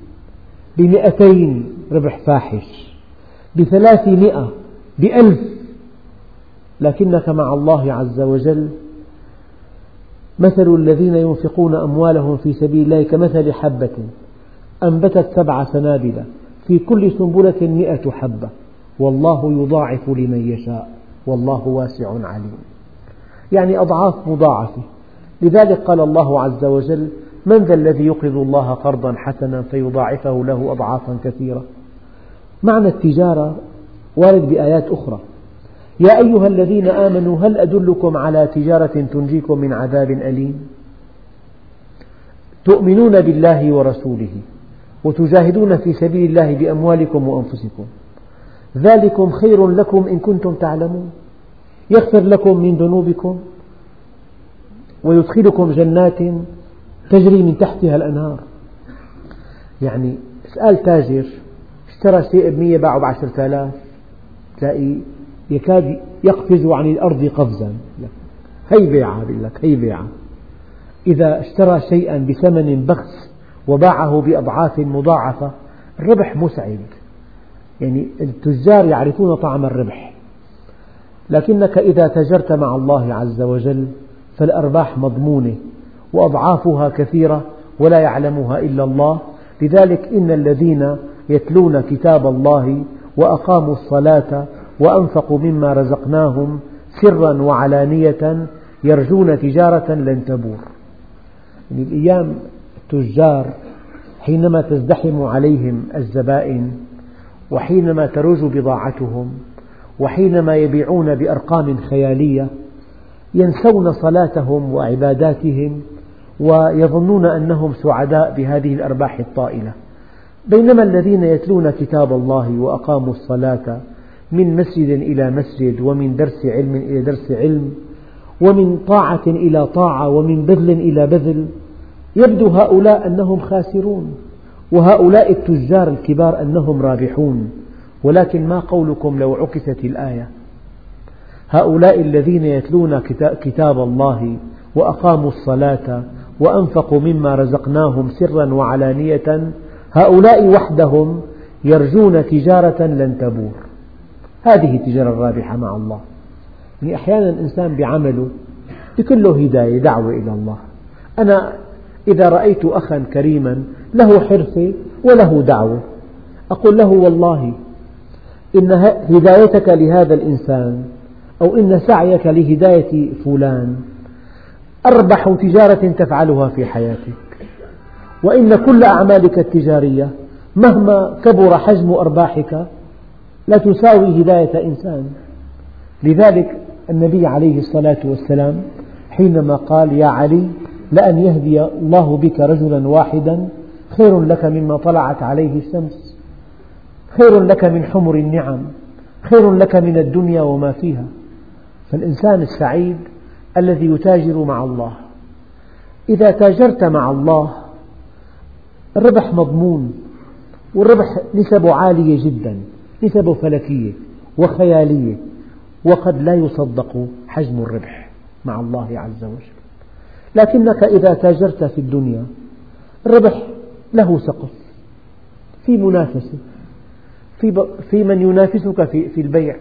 بمئتين ربح فاحش بثلاثمئة بألف لكنك مع الله عز وجل. مثل الذين ينفقون أموالهم في سبيل الله كمثل حبة أنبتت سبع سنابل في كل سنبلة مئة حبة. والله يضاعف لمن يشاء. والله واسع عليم. يعني أضعاف مضاعفة. لذلك قال الله عز وجل من ذا الذي يقرض الله قرضا حسنا فيضاعفه له أضعافا كثيرة. معنى التجارة وارد بآيات أخرى. يا أيها الذين آمنوا هل أدلكم على تجارة تنجيكم من عذاب أليم؟ تؤمنون بالله ورسوله وتجاهدون في سبيل الله بأموالكم وأنفسكم. ذلكم خير لكم إن كنتم تعلمون. يغفر لكم من ذنوبكم ويدخلكم جنات تجري من تحتها الأنهار. يعني اسأل تاجر اشترى شيء بمية باعه بعشرة آلاف تلاقي يكاد يقفز عن الأرض قفزا. هي بيعة لك هي بيعة إذا اشترى شيئا بثمن بخس وباعه بأضعاف مضاعفة الربح مسعد. يعني التجار يعرفون طعم الربح. لكنك إذا تجرت مع الله عز وجل فالأرباح مضمونة وأضعافها كثيرة ولا يعلمها إلا الله. لذلك إن الذين يتلون كتاب الله وأقاموا الصلاة وأنفقوا مما رزقناهم سرا وعلانية يرجون تجارة لن تبور. يعني الأيام التجار حينما تزدحم عليهم الزبائن وحينما تروج بضاعتهم وحينما يبيعون بأرقام خيالية ينسون صلاتهم وعباداتهم ويظنون أنهم سعداء بهذه الأرباح الطائلة. بينما الذين يتلون كتاب الله وأقاموا الصلاة من مسجد إلى مسجد ومن درس علم إلى درس علم ومن طاعة إلى طاعة ومن بذل إلى بذل. يبدو هؤلاء أنهم خاسرون وهؤلاء التجار الكبار أنهم رابحون. ولكن ما قولكم لو عكست الآية؟ هؤلاء الذين يتلون كتاب الله وأقاموا الصلاة وأنفقوا مما رزقناهم سرا وعلانية هؤلاء وحدهم يرجون تجارة لن تبور. هذه التجارة الرابحة مع الله. يعني أحيانا الإنسان بعمله يكون له هداية دعوة إلى الله. أنا إذا رأيت أخا كريما له حرفة وله دعوة أقول له والله إن هدايتك لهذا الإنسان أو إن سعيك لهداية فلان أربح تجارة تفعلها في حياتك. وإن كل أعمالك التجارية مهما كبر حجم أرباحك لا تساوي هداية إنسان. لذلك النبي عليه الصلاة والسلام حينما قال يا علي لأن يهدي الله بك رجلا واحدا خير لك مما طلعت عليه الشمس. خير لك من حمر النعم. خير لك من الدنيا وما فيها. فالإنسان السعيد الذي يتاجر مع الله. إذا تاجرت مع الله الربح مضمون والربح نسبه عالية جدا. نسبه فلكية وخيالية وقد لا يصدق حجم الربح مع الله عز وجل. لكنك إذا تاجرت في الدنيا الربح له سقف في منافسة في من ينافسك في البيع.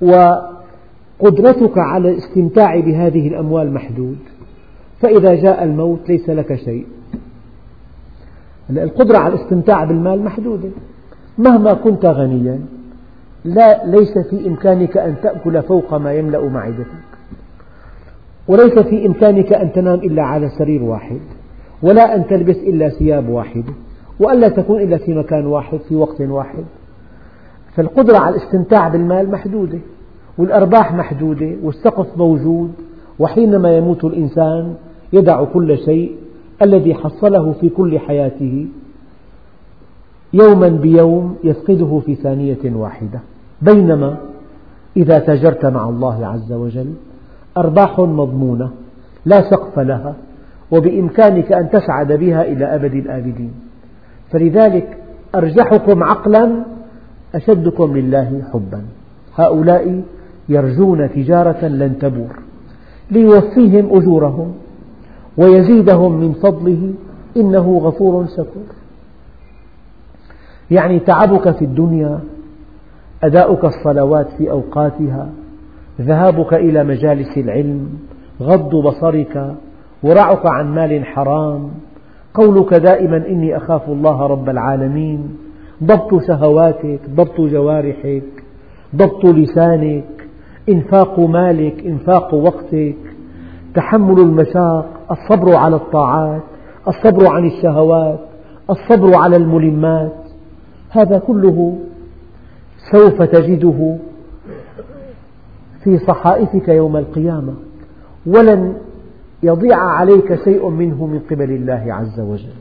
وقدرتك على الاستمتاع بهذه الأموال محدود. فإذا جاء الموت ليس لك شيء. القدرة على الاستمتاع بالمال محدودة. مهما كنت غنيا لا ليس في إمكانك أن تأكل فوق ما يملأ معدتك. وليس في إمكانك أن تنام إلا على سرير واحد ولا أن تلبس إلا ثياب واحدة وألا تكون إلا في مكان واحد في وقت واحد. فالقدرة على الاستمتاع بالمال محدودة والأرباح محدودة والسقف موجود وحينما يموت الإنسان يدع كل شيء الذي حصله في كل حياته. يوما بيوم يفقده في ثانية واحدة. بينما إذا تاجرت مع الله عز وجل أرباح مضمونة لا سقف لها وبإمكانك أن تسعد بها إلى أبد الآبدين. فلذلك أرجحكم عقلا أشدكم لله حبا. هؤلاء يرجون تجارة لن تبور ليوفيهم أجورهم ويزيدهم من فضله إنه غفور شكور. يعني تعبك في الدنيا أداؤك الصلوات في أوقاتها ذهابك إلى مجالس العلم غض بصرك ورعك عن مال حرام قولك دائما إني أخاف الله رب العالمين ضبط شهواتك ضبط جوارحك ضبط لسانك إنفاق مالك إنفاق وقتك تحمل المشاق الصبر على الطاعات الصبر عن الشهوات الصبر على الملمات هذا كله سوف تجده في صحائفك يوم القيامة. ولن يضيع عليك شيء منه من قبل الله عز وجل.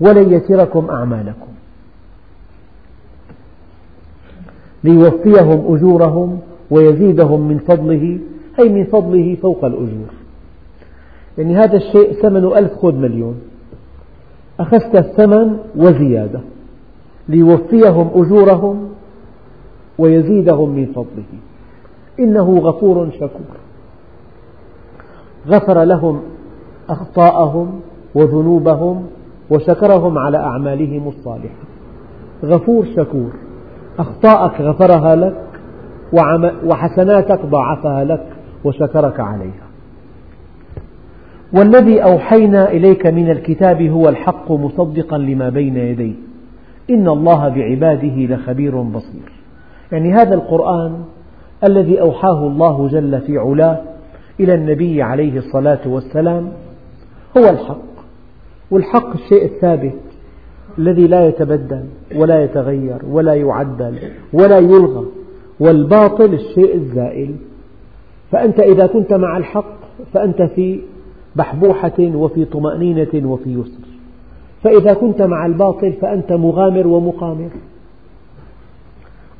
ولن يتركم أعمالكم. ليوفيهم أجورهم ويزيدهم من فضله أي من فضله فوق الأجور. يعني هذا الشيء ثمنه ألف خذ مليون. أخذت الثمن وزيادة. ليوفيهم أجورهم ويزيدهم من فضله. إنه غفور شكور. غفر لهم أخطاءهم وذنوبهم وشكرهم على أعمالهم الصالحة. غفور شكور. أخطاءك غفرها لك وحسناتك ضاعفها لك وشكرك عليها. والذي أوحينا إليك من الكتاب هو الحق مصدقا لما بين يديه. إن الله بعباده لخبير بصير. يعني هذا القرآن الذي أوحاه الله جل في علاه إلى النبي عليه الصلاة والسلام هو الحق. والحق الشيء الثابت الذي لا يتبدل ولا يتغير ولا يعدل ولا يلغى والباطل الشيء الزائل. فأنت إذا كنت مع الحق فأنت في بحبوحة وفي طمأنينة وفي يسر. فإذا كنت مع الباطل فأنت مغامر ومقامر.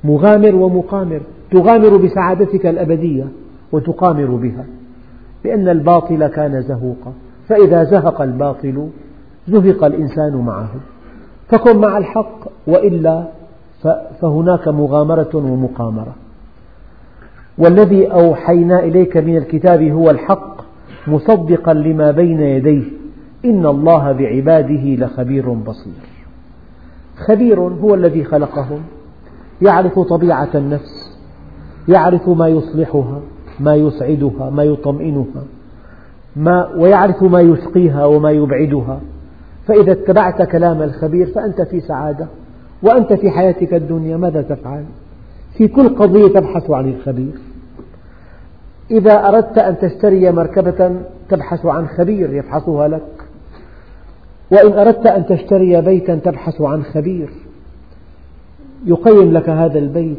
مغامر ومقامر. تغامر بسعادتك الأبدية وتقامر بها. لأن الباطل كان زهوقا. فإذا زهق الباطل زهق الإنسان معه. فكن مع الحق وإلا فهناك مغامرة ومقامرة. والذي أوحينا إليك من الكتاب هو الحق مصدقا لما بين يديه. إن الله بعباده لخبير بصير. خبير هو الذي خلقهم يعرف طبيعة النفس يعرف ما يصلحها ما يسعدها ما يطمئنها ما ويعرف ما يشقيها وما يبعدها. فإذا اتبعت كلام الخبير فأنت في سعادة وأنت في حياتك الدنيا ماذا تفعل؟ في كل قضية تبحث عن الخبير. إذا أردت أن تشتري مركبة تبحث عن خبير يفحصها لك وإن أردت أن تشتري بيتا تبحث عن خبير يقيم لك هذا البيت.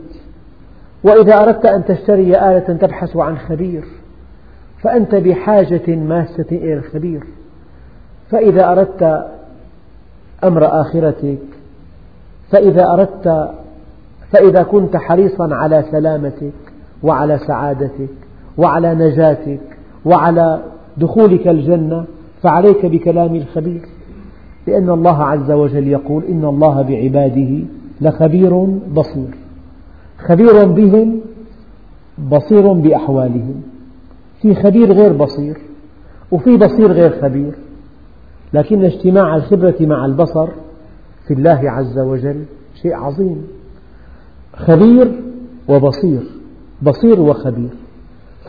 وإذا أردت أن تشتري آلة تبحث عن خبير فأنت بحاجة ماسة إلى الخبير. فإذا أردت أمر آخرتك فإذا أردت فإذا كنت حريصا على سلامتك وعلى سعادتك وعلى نجاتك وعلى دخولك الجنة فعليك بكلام الخبير. لأن الله عز وجل يقول إن الله بعباده لخبير بصير. خبير بهم بصير بأحوالهم. في خبير غير بصير وفي بصير غير خبير. لكن اجتماع الخبرة مع البصر في الله عز وجل شيء عظيم. خبير وبصير بصير وخبير.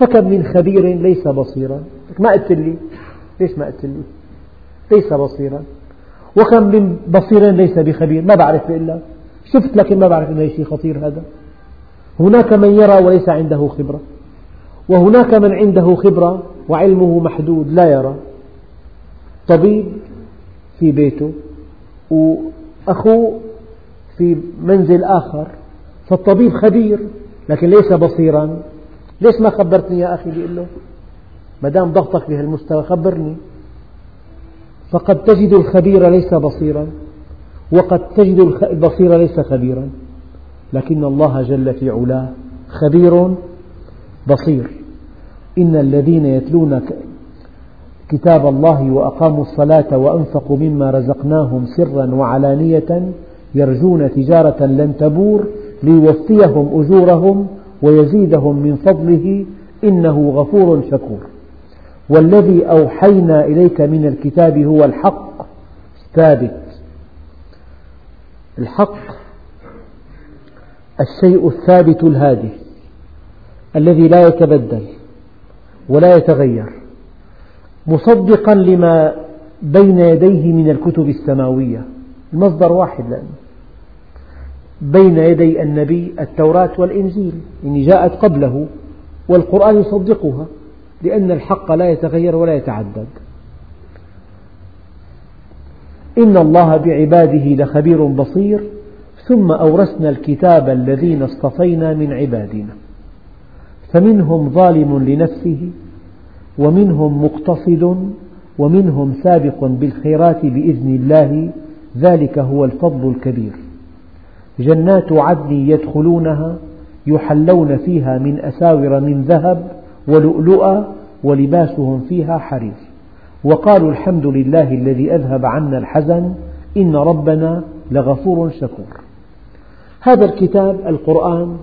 فكم من خبير ليس بصيرا؟ ما قلت لي ليش ما قلت لي؟ ليس بصيرا. وكم من بصير ليس بخبير ما بعرف إلا. شفت لكن ما بعرف أنه شيء خطير هذا. هناك من يرى وليس عنده خبرة. وهناك من عنده خبرة وعلمه محدود لا يرى. طبيب في بيته وأخوه في منزل آخر. فالطبيب خبير لكن ليس بصيرا. ليش ما خبرتني يا أخي؟ بيقول له ما دام ضغطك بهالمستوى خبرني. فقد تجد الخبير ليس بصيرا وقد تجد البصير ليس خبيرا. لكن الله جل في علاه خبير بصير. إن الذين يتلون كتاب الله وأقاموا الصلاة وأنفقوا مما رزقناهم سرا وعلانية يرجون تجارة لن تبور ليوفيهم أجورهم ويزيدهم من فضله إنه غفور شكور. والذي أوحينا إليك من الكتاب هو الحق. ثابت. الحق الشيء الثابت الهادي الذي لا يتبدل ولا يتغير مصدقا لما بين يديه من الكتب السماوية. المصدر واحد لأنه بين يدي النبي التوراة والإنجيل يعني جاءت قبله والقرآن يصدقها. لأن الحق لا يتغير ولا يتعدد. إن الله بعباده لخبير بصير ثم أورثنا الكتاب الذين اصطفينا من عبادنا. فمنهم ظالم لنفسه ومنهم مقتصد ومنهم سابق بالخيرات بإذن الله ذلك هو الفضل الكبير. جنات عدن يدخلونها يحلون فيها من أساور من ذهب ولؤلؤا ولباسهم فيها حرير. وقالوا الحمد لله الذي أذهب عنا الحزن إن ربنا لغفور شكور. هذا الكتاب القرآن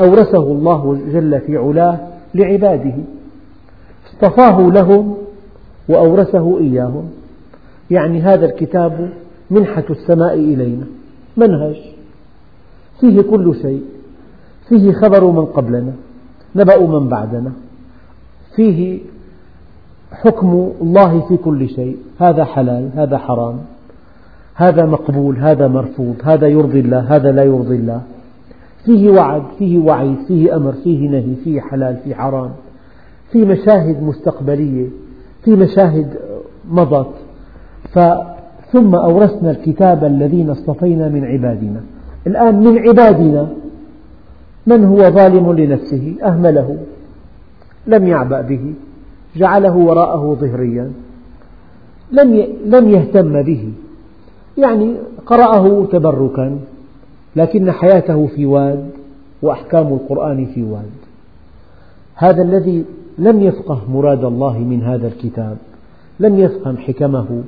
أورثه الله جل في علاه لعباده. اصطفاه لهم وأورثه إياهم. يعني هذا الكتاب منحة السماء إلينا. منهج. فيه كل شيء. فيه خبر من قبلنا. نبأ من بعدنا. فيه حكم الله في كل شيء. هذا حلال هذا حرام هذا مقبول هذا مرفوض هذا يرضي الله هذا لا يرضي الله. فيه وعد فيه وعيد فيه أمر فيه نهي فيه حلال فيه حرام في مشاهد مستقبلية في مشاهد مضت. ثم أورثنا الكتاب الذين اصطفينا من عبادنا. الآن من عبادنا من هو ظالم لنفسه؟ أهمله. لم يعبأ به جعله وراءه ظهريا لم يهتم به. يعني قرأه تبركا لكن حياته في واد وأحكام القرآن في واد. هذا الذي لم يفقه مراد الله من هذا الكتاب لم يفهم حكمه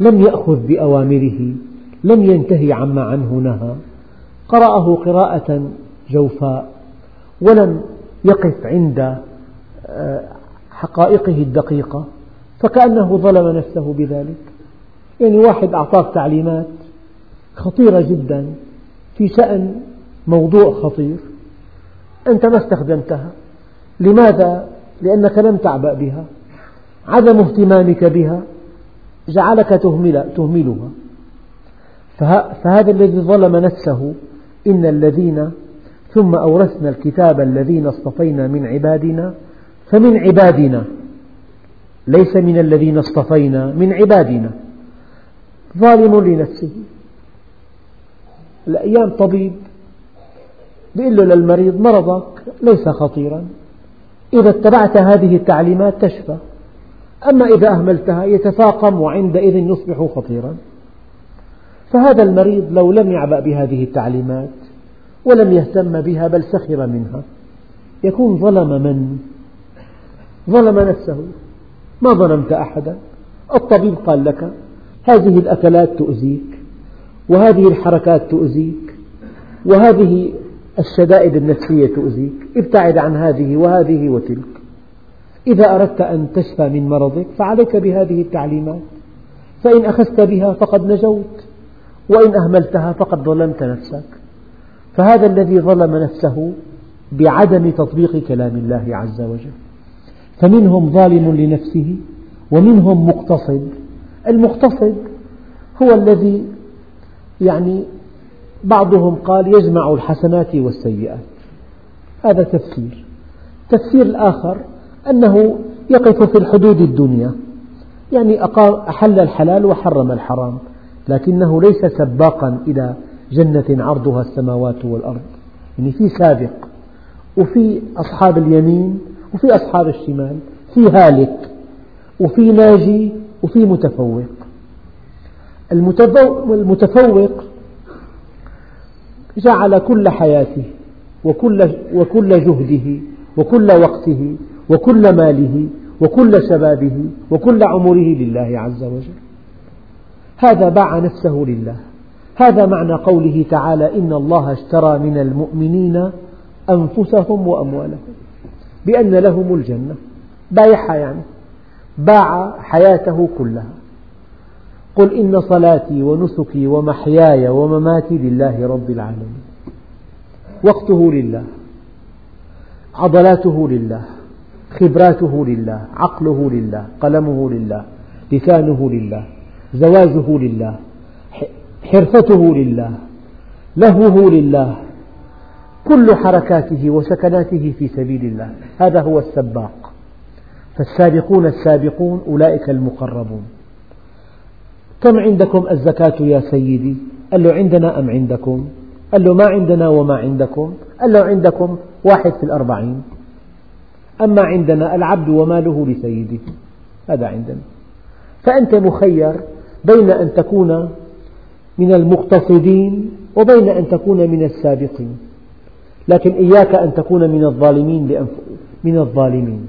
لم يأخذ بأوامره لم ينتهي عما عنه نهى. قرأه قراءة جوفاء ولم يقف عند حقائقه الدقيقة فكأنه ظلم نفسه بذلك. يعني واحد أعطاك تعليمات خطيرة جدا في شأن موضوع خطير أنت ما استخدمتها. لماذا؟ لأنك لم تعبأ بها. عدم اهتمامك بها جعلك تهمل تهملها. فهذا الذي ظلم نفسه إن الذين ثم أورثنا الكتاب الذين اصطفينا من عبادنا فمن عبادنا ليس من الذين اصطفينا من عبادنا. ظالم لنفسه. الأيام طبيب بيقول له للمريض مرضك ليس خطيرا. إذا اتبعت هذه التعليمات تشفى. أما إذا أهملتها يتفاقم وعندئذ يصبح خطيرا. فهذا المريض لو لم يعبأ بهذه التعليمات ولم يهتم بها بل سخر منها. يكون ظلم من؟ ظلم نفسه. ما ظلمت أحدا. الطبيب قال لك هذه الأكلات تؤذيك وهذه الحركات تؤذيك وهذه الشدائد النفسية تؤذيك. ابتعد عن هذه وهذه وتلك. إذا أردت أن تشفى من مرضك فعليك بهذه التعليمات. فإن أخذت بها فقد نجوت وإن أهملتها فقد ظلمت نفسك. فهذا الذي ظلم نفسه بعدم تطبيق كلام الله عز وجل. فمنهم ظالم لنفسه ومنهم مقتصد. المقتصد هو الذي يعني بعضهم قال يجمع الحسنات والسيئات. هذا تفسير. التفسير الآخر أنه يقف في الحدود الدنيا. يعني أحل الحلال وحرم الحرام لكنه ليس سباقا إلى جنة عرضها السماوات والأرض. يعني في سابق وفي أصحاب اليمين وفي أصحاب الشمال في هالك وفي ناجي وفي متفوق. المتفوق جعل كل حياته وكل, وكل جهده وكل وقته وكل ماله وكل شبابه وكل عمره لله عز وجل. هذا باع نفسه لله. هذا معنى قوله تعالى إن الله اشترى من المؤمنين أنفسهم وأموالهم. بأن لهم الجنة. بايعها يعني. باع حياته كلها. قل إن صلاتي ونسكي ومحياي ومماتي لله رب العالمين. وقته لله. عضلاته لله. خبراته لله. عقله لله. قلمه لله. لسانه لله. زواجه لله. حرفته لله. لهوه لله. كل حركاته وسكناته في سبيل الله. هذا هو السباق. فالسابقون السابقون أولئك المقربون. كم عندكم الزكاة يا سيدي؟ قال له عندنا أم عندكم؟ قال له ما عندنا وما عندكم؟ قال له عندكم واحد في الأربعين. أما عندنا العبد وماله لسيده. هذا عندنا. فأنت مخير بين أن تكون من المقتصدين وبين أن تكون من السابقين. لكن إياك أن تكون من الظالمين من الظالمين.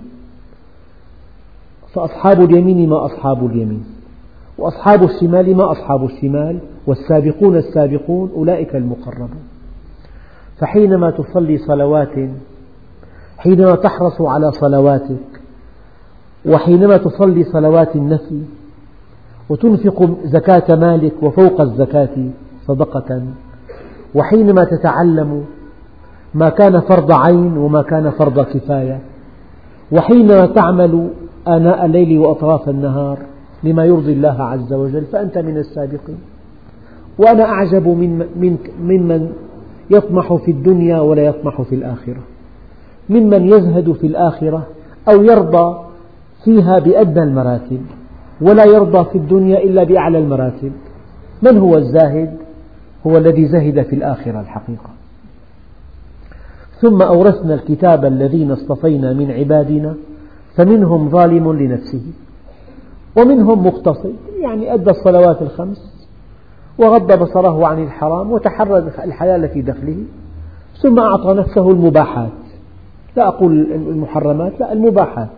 فأصحاب اليمين ما أصحاب اليمين وأصحاب الشمال ما أصحاب الشمال والسابقون السابقون أولئك المقربون. فحينما تصلي صلوات حينما تحرص على صلواتك وحينما تصلي صلوات النفي وتنفق زكاة مالك وفوق الزكاة صدقة وحينما تتعلم ما كان فرض عين وما كان فرض كفاية. وحينما تعمل آناء الليل وأطراف النهار لما يرضي الله عز وجل فأنت من السابقين. وأنا أعجب من ممن يطمح في الدنيا ولا يطمح في الآخرة. ممن يزهد في الآخرة أو يرضى فيها بأدنى المراتب ولا يرضى في الدنيا إلا بأعلى المراتب. من هو الزاهد؟ هو الذي زهد في الآخرة الحقيقة. ثم أورثنا الكتاب الذين اصطفينا من عبادنا فمنهم ظالم لنفسه ومنهم مقتصد يعني أدى الصلوات الخمس وغض بصره عن الحرام وتحرى الحلال في دخله ثم أعطى نفسه المباحات. لا أقول المحرمات لا المباحات.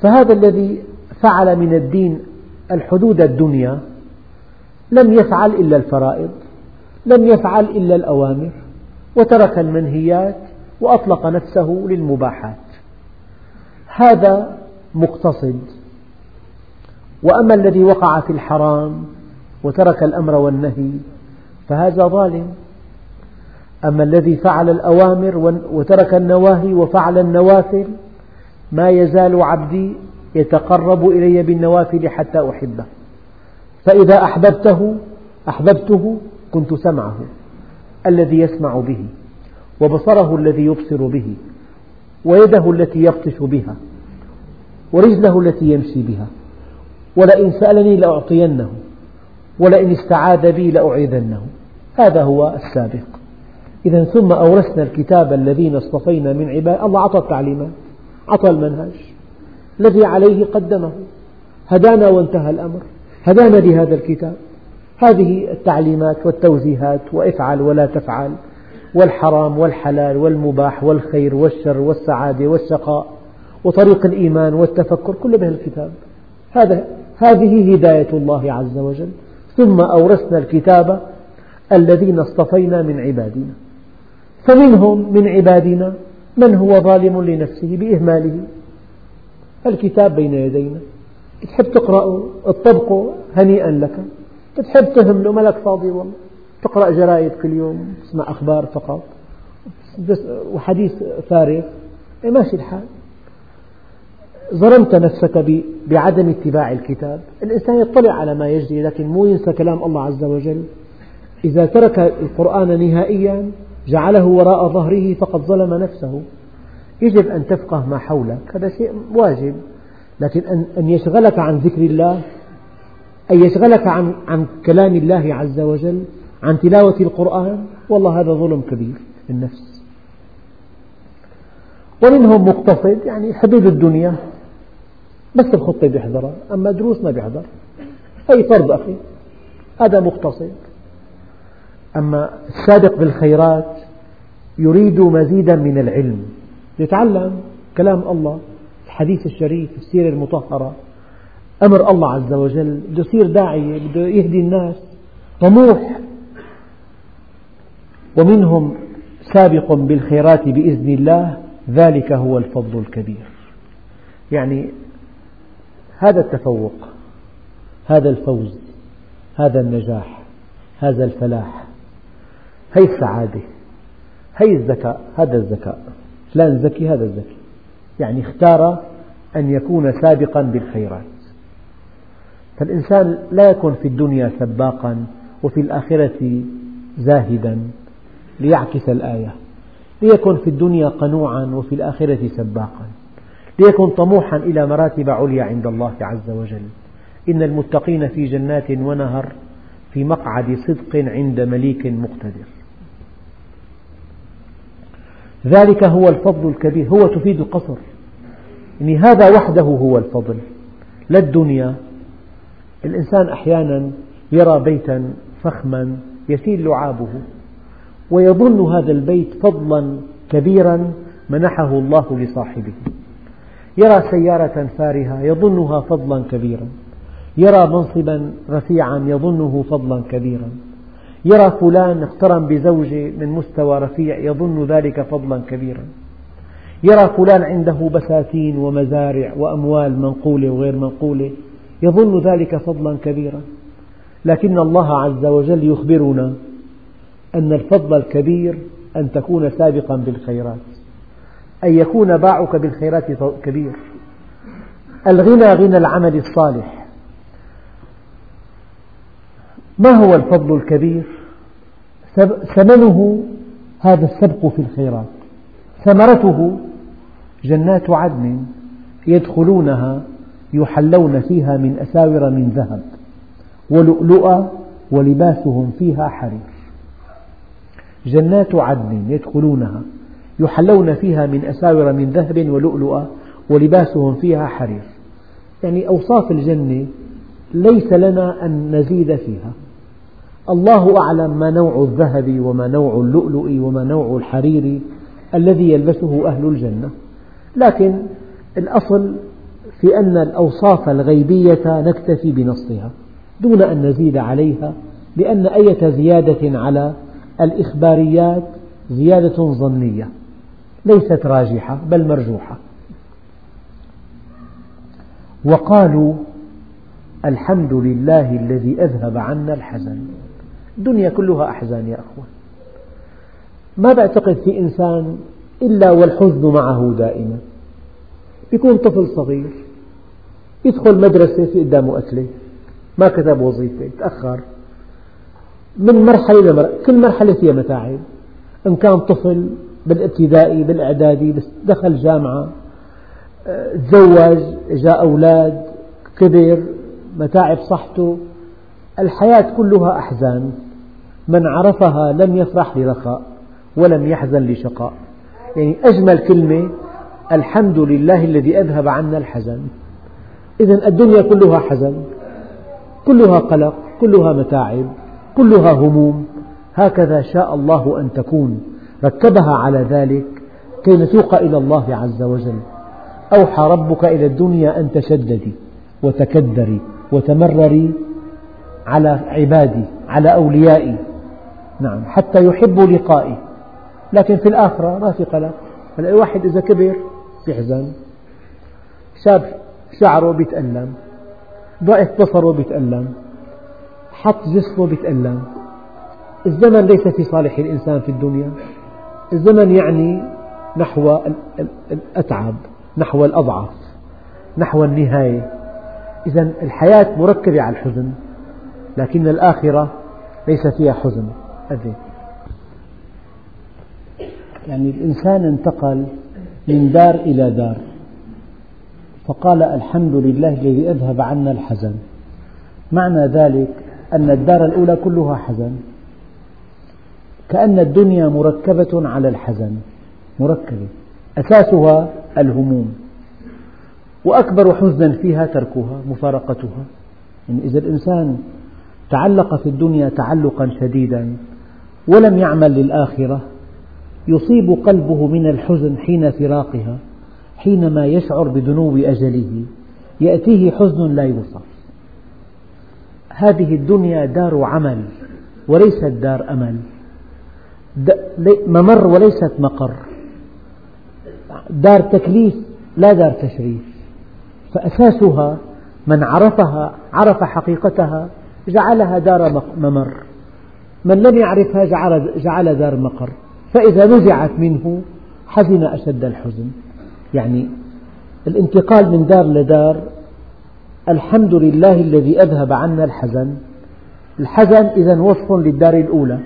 فهذا الذي فعل من الدين الحدود الدنيا لم يفعل إلا الفرائض لم يفعل إلا الأوامر وترك المنهيات وأطلق نفسه للمباحات. هذا مقتصد. وأما الذي وقع في الحرام وترك الأمر والنهي فهذا ظالم. أما الذي فعل الأوامر وترك النواهي وفعل النوافل ما يزال عبدي يتقرب إلي بالنوافل حتى أحبه. فإذا أحببته أحببته كنت سمعه. الذي يسمع به وبصره الذي يبصر به ويده التي يبطش بها ورجله التي يمشي بها. ولئن سألني لأعطينه ولئن استعاذ بي لأعيذنه. هذا هو السابق. إذا ثم أورثنا الكتاب الذين اصطفينا من عباد الله أعطى التعليمات أعطى المنهج الذي عليه قدمه. هدانا وانتهى الأمر. هدانا بهذا الكتاب. هذه التعليمات والتوجيهات وافعل ولا تفعل والحرام والحلال والمباح والخير والشر والسعادة والشقاء وطريق الإيمان والتفكر كله بهذا الكتاب. هذا هذه هداية الله عز وجل. ثم أورثنا الكتاب الذين اصطفينا من عبادنا. فمنهم من عبادنا من هو ظالم لنفسه بإهماله. الكتاب بين يدينا. تحب تقرأه اطبقه هنيئا لك. تحب تهمله ما لك فاضي والله. تقرأ جرائد كل يوم تسمع أخبار فقط. وحديث فارغ. إيه ماشي الحال. ظلمت نفسك بعدم اتباع الكتاب. الإنسان يطلع على ما يجري لكن مو ينسى كلام الله عز وجل. إذا ترك القرآن نهائيا جعله وراء ظهره فقد ظلم نفسه. يجب أن تفقه ما حولك. هذا شيء واجب. لكن أن يشغلك عن ذكر الله أن يشغلك عن, عن كلام الله عز وجل عن تلاوة القرآن والله هذا ظلم كبير للنفس. ومنهم مقتصد يعني حدود الدنيا بس الخطة بيحضرها أما دروس ما بيحضر أي فرض أخي هذا مقتصد. أما السابق بالخيرات يريد مزيدا من العلم. يتعلم كلام الله الحديث الشريف السيرة المطهرة. أمر الله عز وجل. بده يصير داعية بده يهدي الناس. طموح. ومنهم سابق بالخيرات بإذن الله ذلك هو الفضل الكبير. يعني هذا التفوق هذا الفوز هذا النجاح هذا الفلاح هي السعادة هي الذكاء هذا الذكاء. فلان ذكي هذا الذكي يعني اختار أن يكون سابقا بالخيرات. فالإنسان لا يكون في الدنيا سباقا وفي الآخرة زاهدا ليعكس الآية. ليكن في الدنيا قنوعا وفي الآخرة سباقا. ليكن طموحا إلى مراتب عليا عند الله عز وجل. إن المتقين في جنات ونهر في مقعد صدق عند مليك مقتدر. ذلك هو الفضل الكبير. هو تفيد القصر. يعني هذا وحده هو الفضل. لا الدنيا الإنسان أحيانا يرى بيتا فخما يسيل لعابه ويظن هذا البيت فضلا كبيرا منحه الله لصاحبه. يرى سيارة فارهة يظنها فضلا كبيرا. يرى منصبا رفيعا يظنه فضلا كبيرا. يرى فلان اقترن بزوجة من مستوى رفيع يظن ذلك فضلا كبيرا. يرى فلان عنده بساتين ومزارع وأموال منقولة وغير منقولة. يظن ذلك فضلا كبيرا. لكن الله عز وجل يخبرنا أن الفضل الكبير أن تكون سابقا بالخيرات أن يكون باعك بالخيرات كبير. الغنى غنى العمل الصالح. ما هو الفضل الكبير؟ ثمنه هذا السبق في الخيرات. ثمرته جنات عدن يدخلونها يحلون فيها من أساور من ذهب ولؤلؤا ولباسهم فيها حرير. جنات عدن يدخلونها يحلون فيها من أساور من ذهب ولؤلؤا ولباسهم فيها حرير. يعني أوصاف الجنة ليس لنا أن نزيد فيها. الله أعلم ما نوع الذهب وما نوع اللؤلؤ وما نوع الحرير الذي يلبسه أهل الجنة. لكن الأصل في أن الأوصاف الغيبية نكتفي بنصها دون أن نزيد عليها لأن أية زيادة على الإخباريات زيادة ظنية ليست راجحة بل مرجوحة. وقالوا الحمد لله الذي أذهب عنا الحزن. الدنيا كلها أحزان يا أخوان. ما بعتقد في إنسان إلا والحزن معه دائما. يكون طفل صغير يدخل مدرسة في قدامه أكلة ما كتب وظيفة تأخر. من مرحلة لمرحلة كل مرحلة فيها متاعب. إن كان طفل بالابتدائي بالإعدادي دخل جامعة تزوج جاء أولاد كبر متاعب صحته. الحياة كلها أحزان. من عرفها لم يفرح لرخاء ولم يحزن لشقاء. يعني أجمل كلمة الحمد لله الذي أذهب عنا الحزن. إذا الدنيا كلها حزن كلها قلق كلها متاعب كلها هموم. هكذا شاء الله أن تكون ركبها على ذلك كي نتوق إلى الله عز وجل. أوحى ربك إلى الدنيا أن تشددي وتكدري وتمرري على عبادي على أوليائي. نعم حتى يحبوا لقائي. لكن في الآخرة ما في قلق. الواحد إذا كبر يحزن. شاب شعره بيتألم ضعف بصره بيتألم حط جسمه بيتألم. الزمن ليس في صالح الإنسان في الدنيا. الزمن يعني نحو الأتعب نحو الأضعف نحو النهاية. إذا الحياة مركبة على الحزن لكن الآخرة ليس فيها حزن. أبدا يعني الإنسان انتقل من دار إلى دار. فقال الحمد لله الذي أذهب عنا الحزن. معنى ذلك أن الدار الأولى كلها حزن. كأن الدنيا مركبة على الحزن. مركبة. أساسها الهموم. وأكبر حزنا فيها تركها مفارقتها. يعني إذا الإنسان تعلق في الدنيا تعلقا شديدا ولم يعمل للآخرة يصيب قلبه من الحزن حين فراقها. حينما يشعر بدنو أجله يأتيه حزن لا يوصف. هذه الدنيا دار عمل وليست دار أمل. ممر وليست مقر. دار تكليف لا دار تشريف. فأساسها من عرفها عرف حقيقتها جعلها دار ممر. من لم يعرفها جعل, دار مقر. فإذا نزعت منه حزن أشد الحزن. يعني الانتقال من دار لدار الحمد لله الذي أذهب عنا الحزن. الحزن إذا وصف للدار الأولى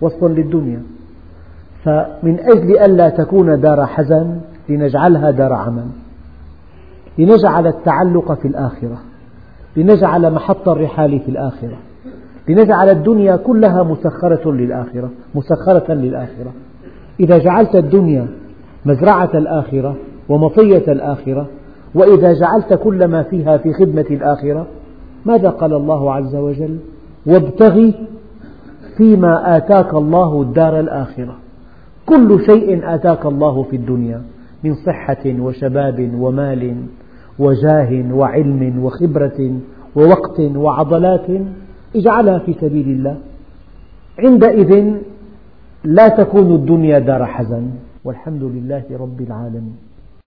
وصف للدنيا. فمن أجل ألا تكون دار حزن لنجعلها دار عمل. لنجعل التعلق في الآخرة. لنجعل محط الرحال في الآخرة. لنجعل الدنيا كلها مسخرة للآخرة مسخرة للآخرة. إذا جعلت الدنيا مزرعة الآخرة ومطية الآخرة وإذا جعلت كل ما فيها في خدمة الآخرة ماذا قال الله عز وجل؟ وابتغ فيما آتاك الله الدار الآخرة. كل شيء آتاك الله في الدنيا من صحة وشباب ومال وجاه وعلم وخبرة ووقت وعضلات اجعلها في سبيل الله. عندئذ لا تكون الدنيا دار حزن. والحمد لله رب العالمين.